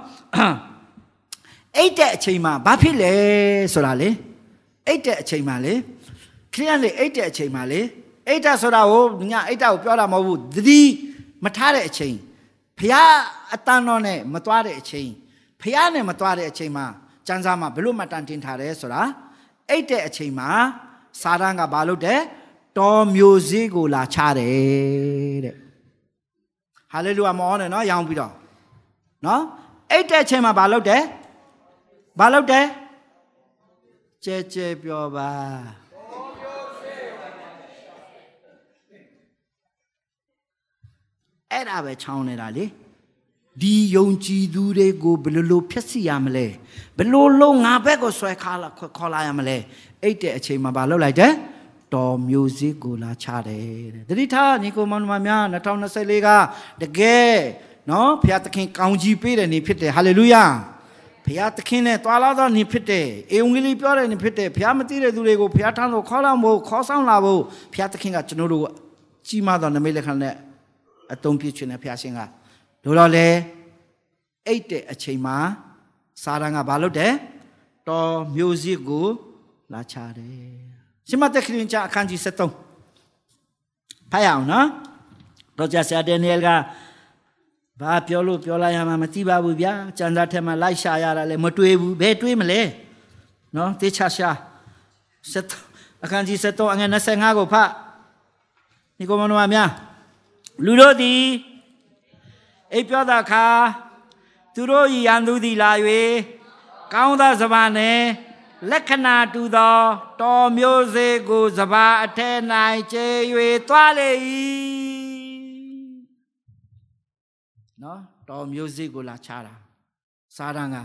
အိတ်တဲ့အချိန်မှာဘာဖြစ်လဲဆိုတာလေအိတ်တဲ့အချိန်မှာလေ ခရိယန်လေအိတ်တဲ့အချိန်မှာလေအိတ်တာဆိုတာကိုညအိတ်တာကိုပြောတာမဟုတ်ဘူးသတိမထားတဲ့အချိန်ဖះအတန်တော်နဲ့မသွားတဲ့အချိန်ဖះနဲ့မသွားတဲ့အချိန်မှာစံစာမှာဘလို့မှတန်တင်ထားတယ်ဆိုတာအိတ်တဲ့အချိန်မှာစာရန်ကဘာလုပ်တယ်တော်မျိုးစည်းကိုလာချတယ်တဲ့ဟာလေလုယာမောနဲ့နော်ရောင်းပြီးတော့နော်အိတ်တဲ့အချိန်မှာဘာလုပ်တယ်ဘာလုပ်တယ်ကြဲကြဲပြောပါ အဲ့ဒါပဲချောင်းနေတာလေဒီယုံကြည်သူတွေကိုဘယ်လိုလိုဖျက်ဆီးရမလဲဘယ်လိုလုံးငါဘက်ကိုဆွဲခါလာခေါ်လာရမလဲအဲ့တဲ့အချိန်မှာမလုပ်လိုက်တဲ့တော်မျိုးစေ့ကိုလာချတယ်တဲ့တတိထားညီကိုမောင်နှမများ2024ကတကယ်နော်ဘုရားသခင်ကောင်းကြီးပေးတဲ့နေ့ဖြစ်တယ်ဟာလေလုယာဘုရားသခင်နဲ့တွာလာသောနေ့ဖြစ်တယ်အေဝံဂေလိပြောတဲ့နေ့ဖြစ်တယ်ဘုရားမသိတဲ့သူတွေကိုဘုရားထမ်းလို့ခေါ်လာဖို့ခေါ်ဆောင်လာဖို့ဘုရားသခင်ကကျွန်တော်တို့ကိုကြီးမားသောနမိတ်လက္ခဏာနဲ့ အတုံးပြချင်တဲ့ဘုရားရှင်ကတို့တော့လေအိတ်တဲ့အချိန်မှာစာရန်ကဘာလုပ်တယ်တော်မျိုးစည်းကိုလာချတယ်ရှမသက်ခရင်ချအခန်းကြီး73ဖတ်ရအောင်နော်တော့ကျဆရာဒန်နီယယ်ကဘာပြောလို့ပြောလိုက်ရမှာမသိပါဘူးဗျာစံစာထဲမှာလိုက်ရှာရတာလည်းမတွေးဘူးဘယ်တွေးမလဲနော်တေချာရှာ73အခန်းကြီး73အငယ်25ကိုဖတ်ဒီကောင်မတော်များ လူတို့သည်အိပ်ပြောတာခါသူတို့ဤရန်သူသည်လာ၍ကောင်းသောစပါးနှင့်လက္ခဏာတူသောတော်မျိုးစေ့ကိုစပါးအထက်၌ကျဲ၍သွားလေ၏နော်တော်မျိုးစေ့ကိုလာချတာစာရန်က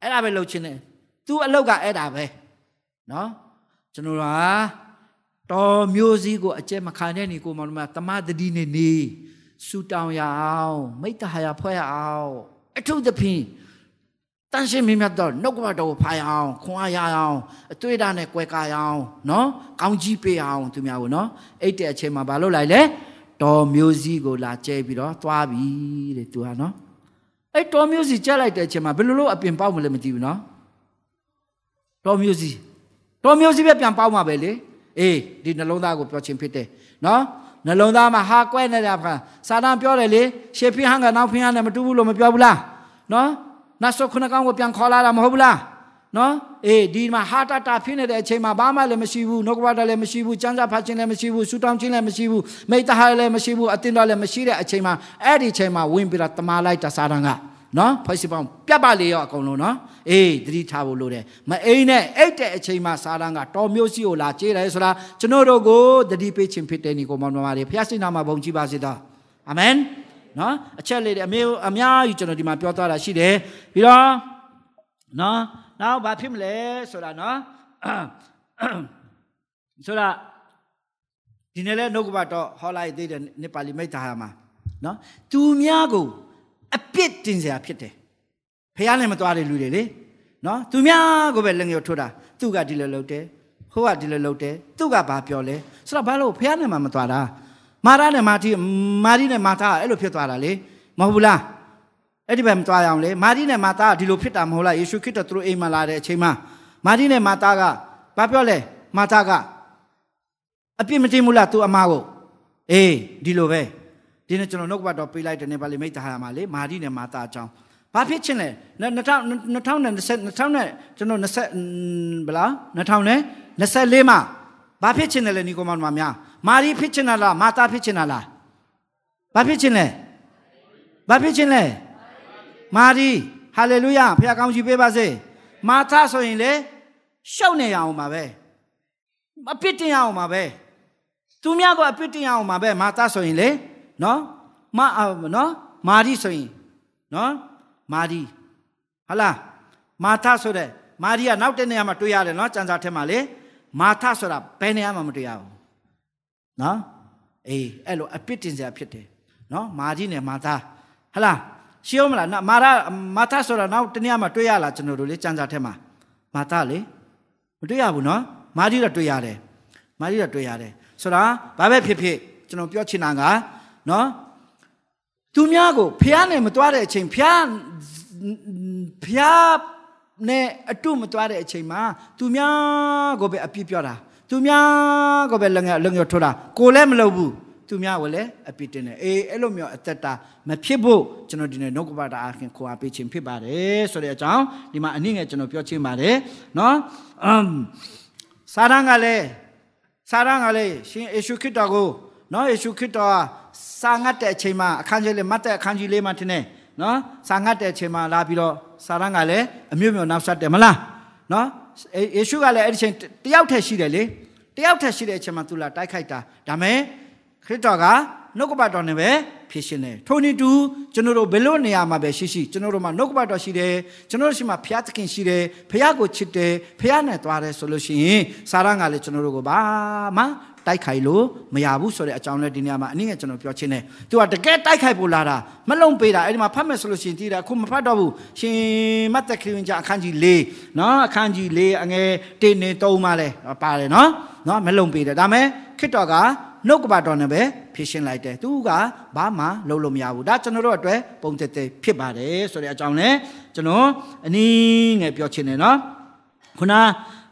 အဲ့ဒါပဲလှုပ်ချင်းတယ်သူအလုတ်ကအဲ့ဒါပဲနော်ကျွန်တော်က တော်မျိုးစည်းကိုအကျက်မခံတဲ့နေကိုမောင်မတမတတိနေနေဆူတောင်းရအောင်မိတ္တဟာရဖွဲ့ရအောင်အထုသဖြင့်တန်ရှင်းမြတ်တော့နှုတ်ကပတော်ဖာရအောင်ခွန်အားရအောင်အတွေ့အတာနဲ့ကွဲကားရအောင်နော်ကောင်းကြီးပေးအောင်သူများကိုနော်အဲ့တဲ့အချိန်မှာဘာလုပ်လိုက်လဲတော်မျိုးစည်းကိုလာကျဲပြီးတော့သွားပြီတဲ့သူဟာနော်အဲ့တော်မျိုးစီကျက်လိုက်တဲ့အချိန်မှာဘယ်လိုလုပ်အပြင်ပေါက်မလဲမသိဘူးနော်တော်မျိုးစီတော်မျိုးစီပဲပြန်ပေါက်မှာပဲလေ အေးဒီနှလုံးသားကိုပြောခြင်းဖြစ်တယ်နော်နှလုံးသားမှာဟာကွဲနေတာဖာစာတန်ပြောတယ်လေရှေဖိဟန်ကနောက်ဖိဟန်နဲ့မတူဘူးလို့မပြောဘူးလားနော်နတ်ဆုခုနကောင်ကိုပြန်ခေါ်လာတာမဟုတ်ဘူးလားနော်အေးဒီမှာဟာတတာဖြစ်နေတဲ့အချိန်မှာဘာမှလည်းမရှိဘူးနှုတ်ကပတလည်းမရှိဘူးစံစာဖတ်ခြင်းလည်းမရှိဘူးဆူတောင်းခြင်းလည်းမရှိဘူးမိတ္တဟာလည်းမရှိဘူးအတင်းတော်လည်းမရှိတဲ့အချိန်မှာအဲ့ဒီအချိန်မှာဝင်ပြီးတော့တမာလိုက်တာစာတန်က နော်ဖွဲ့စီပေါင်းပြတ်ပါလေရောအကုန်လုံးနော်အေးသတိထားဖို့လိုတယ်မအိမ်နဲ့အိတ်တဲ့အချိန်မှာစာတန်းကတော်မျိုးစီကိုလာကြေးတယ်ဆိုတာကျွန်တော်တို့ကိုသတိပေးခြင်းဖြစ်တဲ့ညီကိုမောင်နှမတွေဖျားစိနာမှာဘုံကြည့်ပါစေတော့အာမင်နော်အချက်လေးတွေအမေအများကြီးကျွန်တော်ဒီမှာပြောသွားတာရှိတယ်ပြီးတော့နော်နောက်ဘာဖြစ်မလဲဆိုတာနော်ဆိုတော့ဒီနေ့လဲနှုတ်ကပတ်တော့ဟောလိုက်သေးတယ်နေပါဠိမိတ်သားမှာနော်သူများကို အပြစ်တင်စရာဖြစ်တယ်ဖះနဲ့မသွားတဲ့လူတွေလေနော်သူများကိုပဲလက်ငယ်ထိုးတာသူကဒီလိုလုပ်တယ်ဟိုကဒီလိုလုပ်တယ်သူကဘာပြောလဲဆိုတော့ဘာလို့ဖះနဲ့မှမသွားတာမာရနဲ့မာတိမာရီနဲ့မာတာအဲ့လိုဖြစ်သွားတာလေမဟုတ်ဘူးလားအဲ့ဒီဘက်မသွားရအောင်လေမာရီနဲ့မာတာဒီလိုဖြစ်တာမဟုတ်လားယေရှုခရစ်တော်သူတို့အိမ်မှာလာတဲ့အချိန်မှာမာရီနဲ့မာတာကဘာပြောလဲမာတာကအပြစ်မတင်ဘူးလားသူအမားကိုအေးဒီလိုပဲ ဒီနေ့ကျွန်တော်နှုတ်ကပတ်တော်ပေးလိုက်တယ်နေပါလိမိတ်သားမှာလေမာရီနဲ့မာတာအကြောင်းဘာဖြစ်ချင်းလဲ2000 2020 2000နဲ့ကျွန်တော်20ဘလား2024မှာဘာဖြစ်ချင်းလဲနီကိုမောင်မများမာရီဖြစ်ချင်းလားမာတာဖြစ်ချင်းလားဘာဖြစ်ချင်းလဲဘာဖြစ်ချင်းလဲမာရီဟာလေလုယာဖခင်ကောင်းချီးပေးပါစေမာတာဆိုရင်လေရှုပ်နေရအောင်ပါပဲအပြစ်တင်ရအောင်ပါပဲသူများကအပြစ်တင်ရအောင်ပါပဲမာတာဆိုရင်လေ နော်မနော်မာရီဆိုရင်နော်မာရီဟလာမာသဆိုတဲ့မာရီကနောက်တဲ့နေရာမှာတွေ့ရတယ်နော်စံစာထဲမှာလေမာသဆိုတာဘယ်နေရာမှာမတွေ့ရဘူးနော်အေးအဲ့လိုအပြစ်တင်စရာဖြစ်တယ်နော်မာရီနဲ့မာသဟလာရှင်းမလားမာရမာသဆိုတာနောက်တနေရာမှာတွေ့ရလားကျွန်တော်တို့လေစံစာထဲမှာမာသလေမတွေ့ရဘူးနော်မာရီတော့တွေ့ရတယ်မာရီတော့တွေ့ရတယ်ဆိုတာဘာပဲဖြစ်ဖြစ်ကျွန်တော်ပြောချင်တာက နော်သူများကိုဖះနဲ့မတွားတဲ့အချိန်ဖះဖះနဲ့အတုမတွားတဲ့အချိန်မှာသူများကိုပဲအပြစ်ပြောတာသူများကိုပဲလုံငယ်လုံငယ်ထိုးတာကိုလည်းမလုပ်ဘူးသူများကိုလည်းအပြစ်တင်တယ်အေးအဲ့လိုမျိုးအသက်တာမဖြစ်ဖို့ကျွန်တော်ဒီနေ့နှုတ်ကပတာအခင်ခေါ်အားပေးခြင်းဖြစ်ပါတယ်ဆိုတဲ့အကြောင်းဒီမှာအနည်းငယ်ကျွန်တော်ပြောချင်းပါတယ်နော်အမ်စာရန်ကလည်းစာရန်ကလည်းရှင်ယေရှုခရစ်တော်ကို နော်ယေရှုခရစ်တော်စာငတ်တဲ့အချိန်မှာအခန်းကြီးလေးမှတ်တဲ့အခန်းကြီးလေးမှာထင်တယ်နော်စာငတ်တဲ့အချိန်မှာလာပြီးတော့စာရန်ကလည်းအမျိုးမျိုးနောက်ဆက်တယ်မလားနော်ယေရှုကလည်းအဲ့ဒီချိန်တယောက်ထက်ရှိတယ်လေတယောက်ထက်ရှိတဲ့အချိန်မှာသူလာတိုက်ခိုက်တာဒါမဲ့ခရစ်တော်ကနှုတ်ကပတ်တော်နဲ့ပဲဖြစ်ရှင်တယ်ထိုနည်းတူကျွန်တော်တို့ဘယ်လိုနေရာမှာပဲရှိရှိကျွန်တော်တို့မှာနှုတ်ကပတ်တော်ရှိတယ်ကျွန်တော်တို့ရှိမှာဖျားသခင်ရှိတယ်ဖျားကိုချစ်တယ်ဖျားနဲ့သွားတယ်ဆိုလို့ရှိရင်စာရန်ကလည်းကျွန်တော်တို့ကိုဘာမှ တိုက်ခိုက်လို့မရဘူးဆိုတဲ့အကြောင်းလဲဒီနေရာမှာအနည်းငယ်ကျွန်တော်ပြောချင်းတယ်သူကတကယ်တိုက်ခိုက်ဖို့လာတာမလုံပေးတာအဲ့ဒီမှာဖတ်မယ်ဆိုလို့ရှိရင်တည်တာအခုမဖတ်တော့ဘူးရှင်မတ်သက်ခရစ်ဝင်ကြအခန်းကြီး၄နော်အခန်းကြီး၄အငယ်၁နေ၃မှာလဲပါတယ်နော်နော်မလုံပေးတယ်ဒါမဲ့ခရစ်တော်ကနှုတ်ကပတော်နဲ့ပဲဖြစ်ရှင်းလိုက်တယ်သူကဘာမှလုပ်လို့မရဘူးဒါကျွန်တော်တို့အတွက်ပုံသက်သက်ဖြစ်ပါတယ်ဆိုတဲ့အကြောင်းလဲကျွန်တော်အနည်းငယ်ပြောချင်တယ်နော်ခုန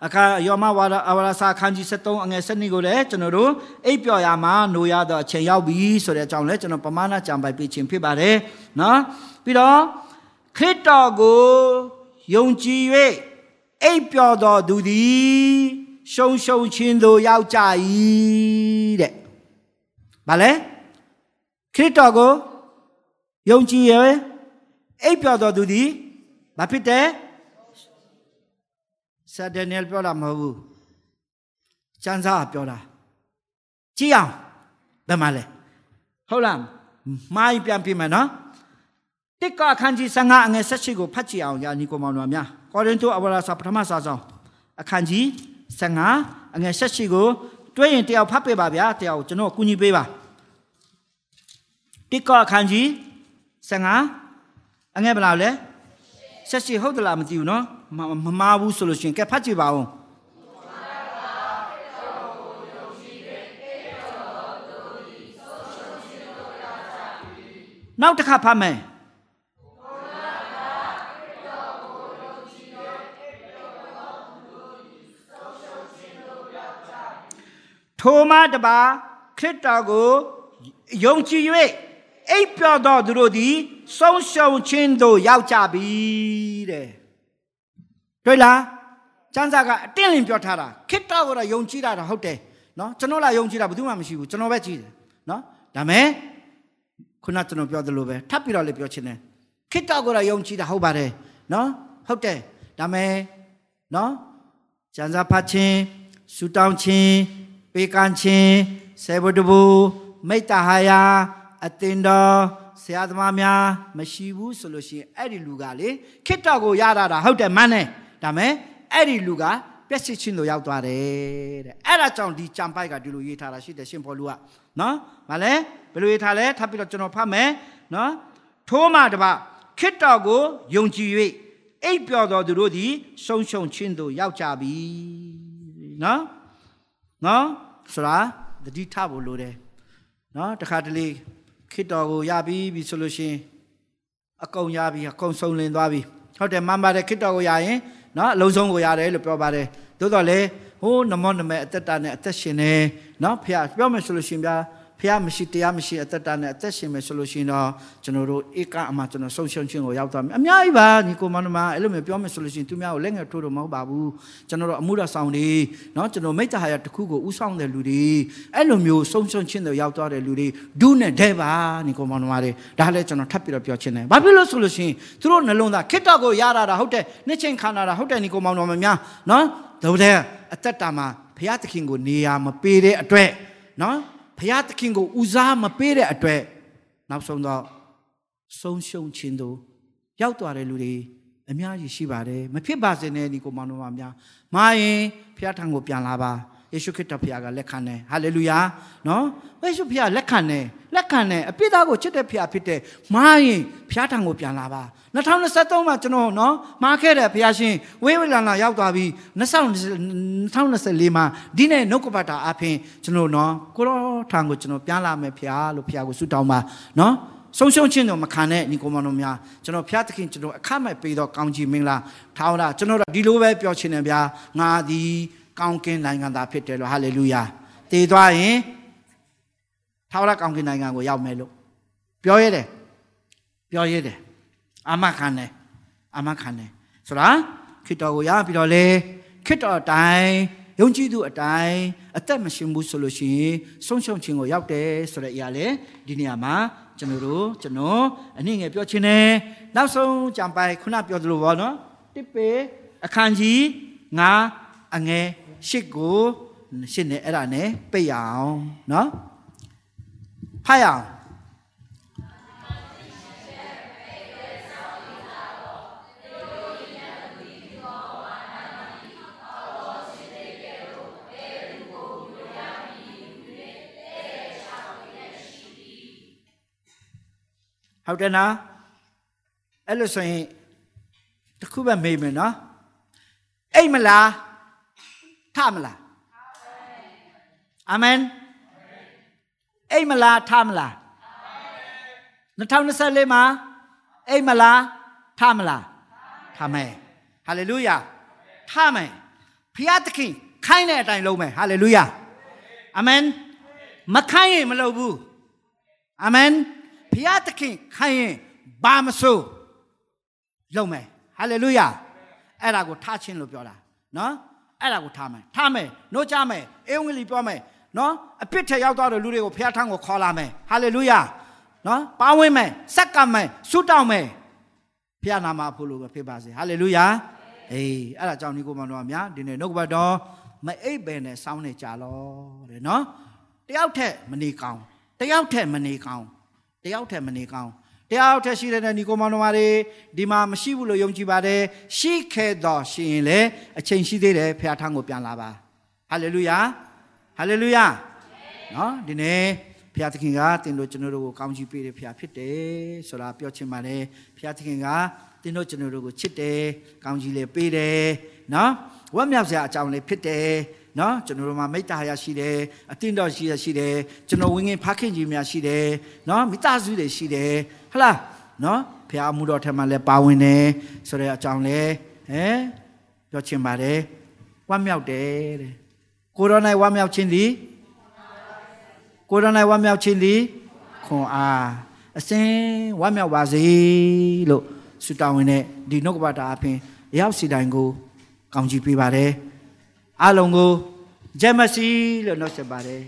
အခါယောမဝါဒအဝရစာခန်းကြီး73အငယ်7ကိုလည်းကျွန်တော်တို့အိပ်ပျော်ရမှာနိုရတော့အချိန်ရောက်ပြီဆိုတဲ့အကြောင်းလည်းကျွန်တော်ပမာဏကြံပိုက်ပြခြင်းဖြစ်ပါတယ်နော်ပြီးတော့ခရစ်တော်ကိုယုံကြည်၍အိပ်ပျော်တော်သူသည်ရှုံရှုံချင်းသို့ရောက်ကြ၏တဲ့ဘာလဲခရစ်တော်ကိုယုံကြည်ရဲ့အိပ်ပျော်တော်သူသည်ဘာဖြစ်တယ် ဆာဒနီယယ်ပြောတာမဟုတ်ဘူးကျမ်းစာပြောတာကြည့်အောင်ဘယ်မှာလဲဟုတ်လားမိုင်းပြန်ပြမယ်နော်တစ်ကအခန်းကြီး15အငယ်16ကိုဖတ်ကြည့်အောင်ညာညီကိုမောင်တို့များကောရိန္သုအဝရစာပထမစာဆောင်အခန်းကြီး15အငယ်16ကိုတွဲရင်တယောက်ဖတ်ပေးပါဗျာတယောက်ကျွန်တော်ကူညီပေးပါတစ်ကအခန်းကြီး15အငယ်ဘယ်လောက်လဲ16ဟုတ်သလားမသိဘူးနော် မမားဘူးဆိုလို့ရှိရင်ကဲဖတ်ကြည့်ပါဦးနောက်တစ်ခါဖတ်မယ်ထိုမှတပါခရစ်တော်ကိုယုံကြည်၍အိပ်ပျော်သောသူတို့သည်ဆုံးရှုံးခြင်းသို့ရောက်ကြပြီတဲ့ တွေ့လားကျမ်းစာကအတင်းလင်းပြောထားတာခစ်တော်ကတော့ယုံကြည်တာတော့ဟုတ်တယ်နော်ကျွန်တော်လာယုံကြည်တာဘယ်သူမှမရှိဘူးကျွန်တော်ပဲကြည်တယ်နော်ဒါမဲ့ခုနကျွန်တော်ပြောသလိုပဲထပ်ပြီးတော့လည်းပြောချင်တယ်ခစ်တော်ကတော့ယုံကြည်တာဟုတ်ပါတယ်နော်ဟုတ်တယ်ဒါမဲ့နော်ကျမ်းစာဖတ်ခြင်းဆူတောင်းခြင်းပေးကမ်းခြင်းဆေဘဒဘူမိတ္တဟာယာအတင်တော်ဆရာသမားများမရှိဘူးဆိုလို့ရှိရင်အဲ့ဒီလူကလေခစ်တော်ကိုရတာတာဟုတ်တယ်မှန်းတယ် ဒါမဲ့အဲ့ဒီလူကပျက်စီးခြင်းတို့ရောက်သွားတယ်တဲ့အဲ့ဒါကြောင့်ဒီကြံပိုက်ကဒီလိုရေးထားတာရှိတယ်ရှင်ဘောလူကနော်ဗာလဲဘယ်လိုရေးထားလဲထပ်ပြီးတော့ကျွန်တော်ဖတ်မယ်နော်ထိုးမှတပါခစ်တော်ကိုယုံကြည်၍အိပ်ပျော်တော်သူတို့သည်ဆုံးရှုံခြင်းတို့ရောက်ကြပြီနော်နော်ဆိုတာတတိထဖို့လိုတယ်နော်တခါတလေခစ်တော်ကိုရပြီပြီဆိုလို့ရှိရင်အကုန်ရပြီအကုန်ဆုံးလင်းသွားပြီဟုတ်တယ်မှန်ပါတယ်ခစ်တော်ကိုရရင် နော်အလုံးစုံကိုရတယ်လို့ပြောပါတယ်သို့တော်လေဟိုးနမောနမဲအသက်တာနဲ့အသက်ရှင်နေနော်ဖះပြောမယ်ဆိုလို့ရှိရင်ဗျာ ဖះမရှိတရားမရှိအသက်တာနဲ့အသက်ရှင်မယ်ဆိုလို့ရှိရင်တော့ကျွန်တော်တို့ဧကအမှကျွန်တော်ဆုံးရှုံးခြင်းကိုရောက်သွားမယ်အများကြီးပါညီကိုမောင်နှမအဲ့လိုမျိုးပြောမယ်ဆိုလို့ရှိရင်သူများကိုလက်ငယ်ထိုးတော့မဟုတ်ပါဘူးကျွန်တော်တို့အမှုတော်ဆောင်တွေနော်ကျွန်တော်မိတ္တဟာယတစ်ခုကိုဥဆောင်တဲ့လူတွေအဲ့လိုမျိုးဆုံးရှုံးခြင်းတွေရောက်သွားတဲ့လူတွေဒုနဲ့ဒဲပါညီကိုမောင်နှမတွေဒါလည်းကျွန်တော်ထပ်ပြီးတော့ပြောချင်တယ်ဘာဖြစ်လို့ဆိုလို့ရှိရင်သူတို့နှလုံးသားခစ်တော့ကိုရတာတာဟုတ်တယ်နှစ်ချင်းခန္ဓာတာဟုတ်တယ်ညီကိုမောင်နှမများနော်ဒါတဲ့အသက်တာမှာဘုရားသခင်ကိုနေရာမပေးတဲ့အတွက်နော် ဘုရားသခင်ကိုဦးစားမပေးတဲ့အတွက်နောက်ဆုံးတော့ဆုံးရှုံးခြင်းတို့ရောက်သွားတဲ့လူတွေအများကြီးရှိပါတယ်မဖြစ်ပါစေနဲ့ဒီကိုမောင်တို့များမာရင်ဘုရားထံကိုပြန်လာပါယေရှုခရစ်တော်ဘုရားကလက်ခံတယ်ဟာလေလုယာနော်ယေရှုဘုရားလက်ခံတယ်လက်ခံတယ်အပြစ်သားကိုချစ်တဲ့ဘုရားဖြစ်တယ်မာရင်ဘုရားထံကိုပြန်လာပါ 2023မှာကျွန်တော်နော်မှားခဲ့တဲ့ဘုရားရှင်ဝေးဝေးလာလာရောက်သွားပြီး2024မှာဒီနေ့နှုတ်ကပတ်တာအဖင်ကျွန်တော်နော်ကိုရောထံကိုကျွန်တော်ပြန်လာမယ်ဘုရားလို့ဘုရားကိုဆုတောင်းပါနော်ဆုံးရှုံးခြင်းတော့မခံနဲ့ညီကောင်မတို့များကျွန်တော်ဖျားသခင်ကျွန်တော်အခမဲ့ပေးတော့ကောင်းချီးမင်္ဂလာထောင်းတာကျွန်တော်တို့ဒီလိုပဲပြောချင်တယ်ဗျာငါဒီကောင်းကင်နိုင်ငံသားဖြစ်တယ်လို့ဟာလေလုယာတည်သွားရင်ထာဝရကောင်းကင်နိုင်ငံကိုရောက်မယ်လို့ပြောရတယ်ပြောရတယ် အာမခံတယ်အာမခံတယ်ဆိုတာခိတော်ကိုရပြီးတော့လေခိတော်အတိုင်းယုံကြည်သူအတိုင်းအသက်မရှင်ဘူးဆိုလို့ရှိရင်ဆုံးရှုံးခြင်းကိုရောက်တယ်ဆိုတဲ့အရာလေဒီနေရာမှာကျွန်တော်တို့ကျွန်တော်အနည်းငယ်ပြောချင်တယ်နောက်ဆုံးကြံပိုင်ခုနပြောသလိုပေါ့နော်တစ်ပေအခန်းကြီးငါအငယ်ရှစ်ကိုရှစ်နဲ့အဲ့ဒါနဲ့ပိတ်ရအောင်နော်ဖတ်ရအောင် ဟုတ်တယ်နော်အဲ့လိုဆိုရင်တခုပဲမေးမယ်နော်အိတ်မလားထမလားအာမင်အိတ်မလားထမလား2024မှာအိတ်မလားထမလားထမယ်ဟာလေလုယာထမယ်ဖျားသခင်ခိုင်းတဲ့အတိုင်းလုပ်မယ်ဟာလေလုယာအာမင်မခိုင်းရင်မလုပ်ဘူးအာမင် ဘုရားသခင်ခိုင်းရင်ဘာမဆိုးလုံးမယ်ဟာလေလုယာအဲ့ဒါကိုထားခြင်းလို့ပြောတာနော်အဲ့ဒါကိုထားမယ်ထားမယ်နှုတ်ကြမယ်အင်္ဂလိပ်ပြောမယ်နော်အပြစ်ထက်ရောက်သွားတဲ့လူတွေကိုဘုရားထံကိုခေါ်လာမယ်ဟာလေလုယာနော်ပါဝင်မယ်စက္ကမယ်ဆုတောင်းမယ်ဘုရားနာမဖို့လို့ပဲဖြစ်ပါစေဟာလေလုယာအေးအဲ့ဒါကြောင့်ဒီကိုမတော်များဒီနေ့နှုတ်ကပတ်တော်မအိပ်ပဲနဲ့စောင်းနေကြလောတဲ့နော်တယောက်ထက်မနေကောင်းတယောက်ထက်မနေကောင်း တယောက်ထက်မနေကောင်းတယောက်ထက်ရှိတဲ့ညီကိုမောင်တို့မာတွေဒီမှာမရှိဘူးလို့ယုံကြည်ပါတယ်ရှိခဲ့တော့ရှိရင်လေအချိန်ရှိသေးတယ်ဖခင်ထံကိုပြန်လာပါဟာလေလုယာဟာလေလုယာနော်ဒီနေ့ဖခင်သခင်ကတင်တို့ကျွန်တော်တို့ကိုကောင်းချီးပေးတဲ့ဖခင်ဖြစ်တယ်ဆိုတာပြောချင်ပါတယ်ဖခင်သခင်ကတင်တို့ကျွန်တော်တို့ကိုချစ်တယ်ကောင်းချီးလေးပေးတယ်နော်ဝတ်မြောက်စရာအကြောင်းလေးဖြစ်တယ် နော်ကျွန်တော်တို့မှာမိတ္တာရရှိတယ်အတင်းတော်ရှိရရှိတယ်ကျွန်တော်ဝင်းငင်ဖခင်ကြီးများရှိတယ်နော်မိသားစုတွေရှိတယ်ဟလားနော်ဖခင်အမှုတော်ထက်မှလည်းပါဝင်တယ်ဆိုတဲ့အကြောင်းလဲဟဲပြောချင်ပါတယ်ဝမ်းမြောက်တယ်တဲ့ကိုရောနိုင်ဝမ်းမြောက်ခြင်းသည်ကိုရောနိုင်ဝမ်းမြောက်ခြင်းသည်ခွန်အားအစင်ဝမ်းမြောက်ပါစေလို့ဆုတောင်းဝင်တဲ့ဒီနှုတ်ကပတာအဖင်ရောက်စီတိုင်းကိုကောင်းချီးပေးပါတယ် အားလုံးကိုဂျမစီလို့နှုတ်ဆက်ပါတယ်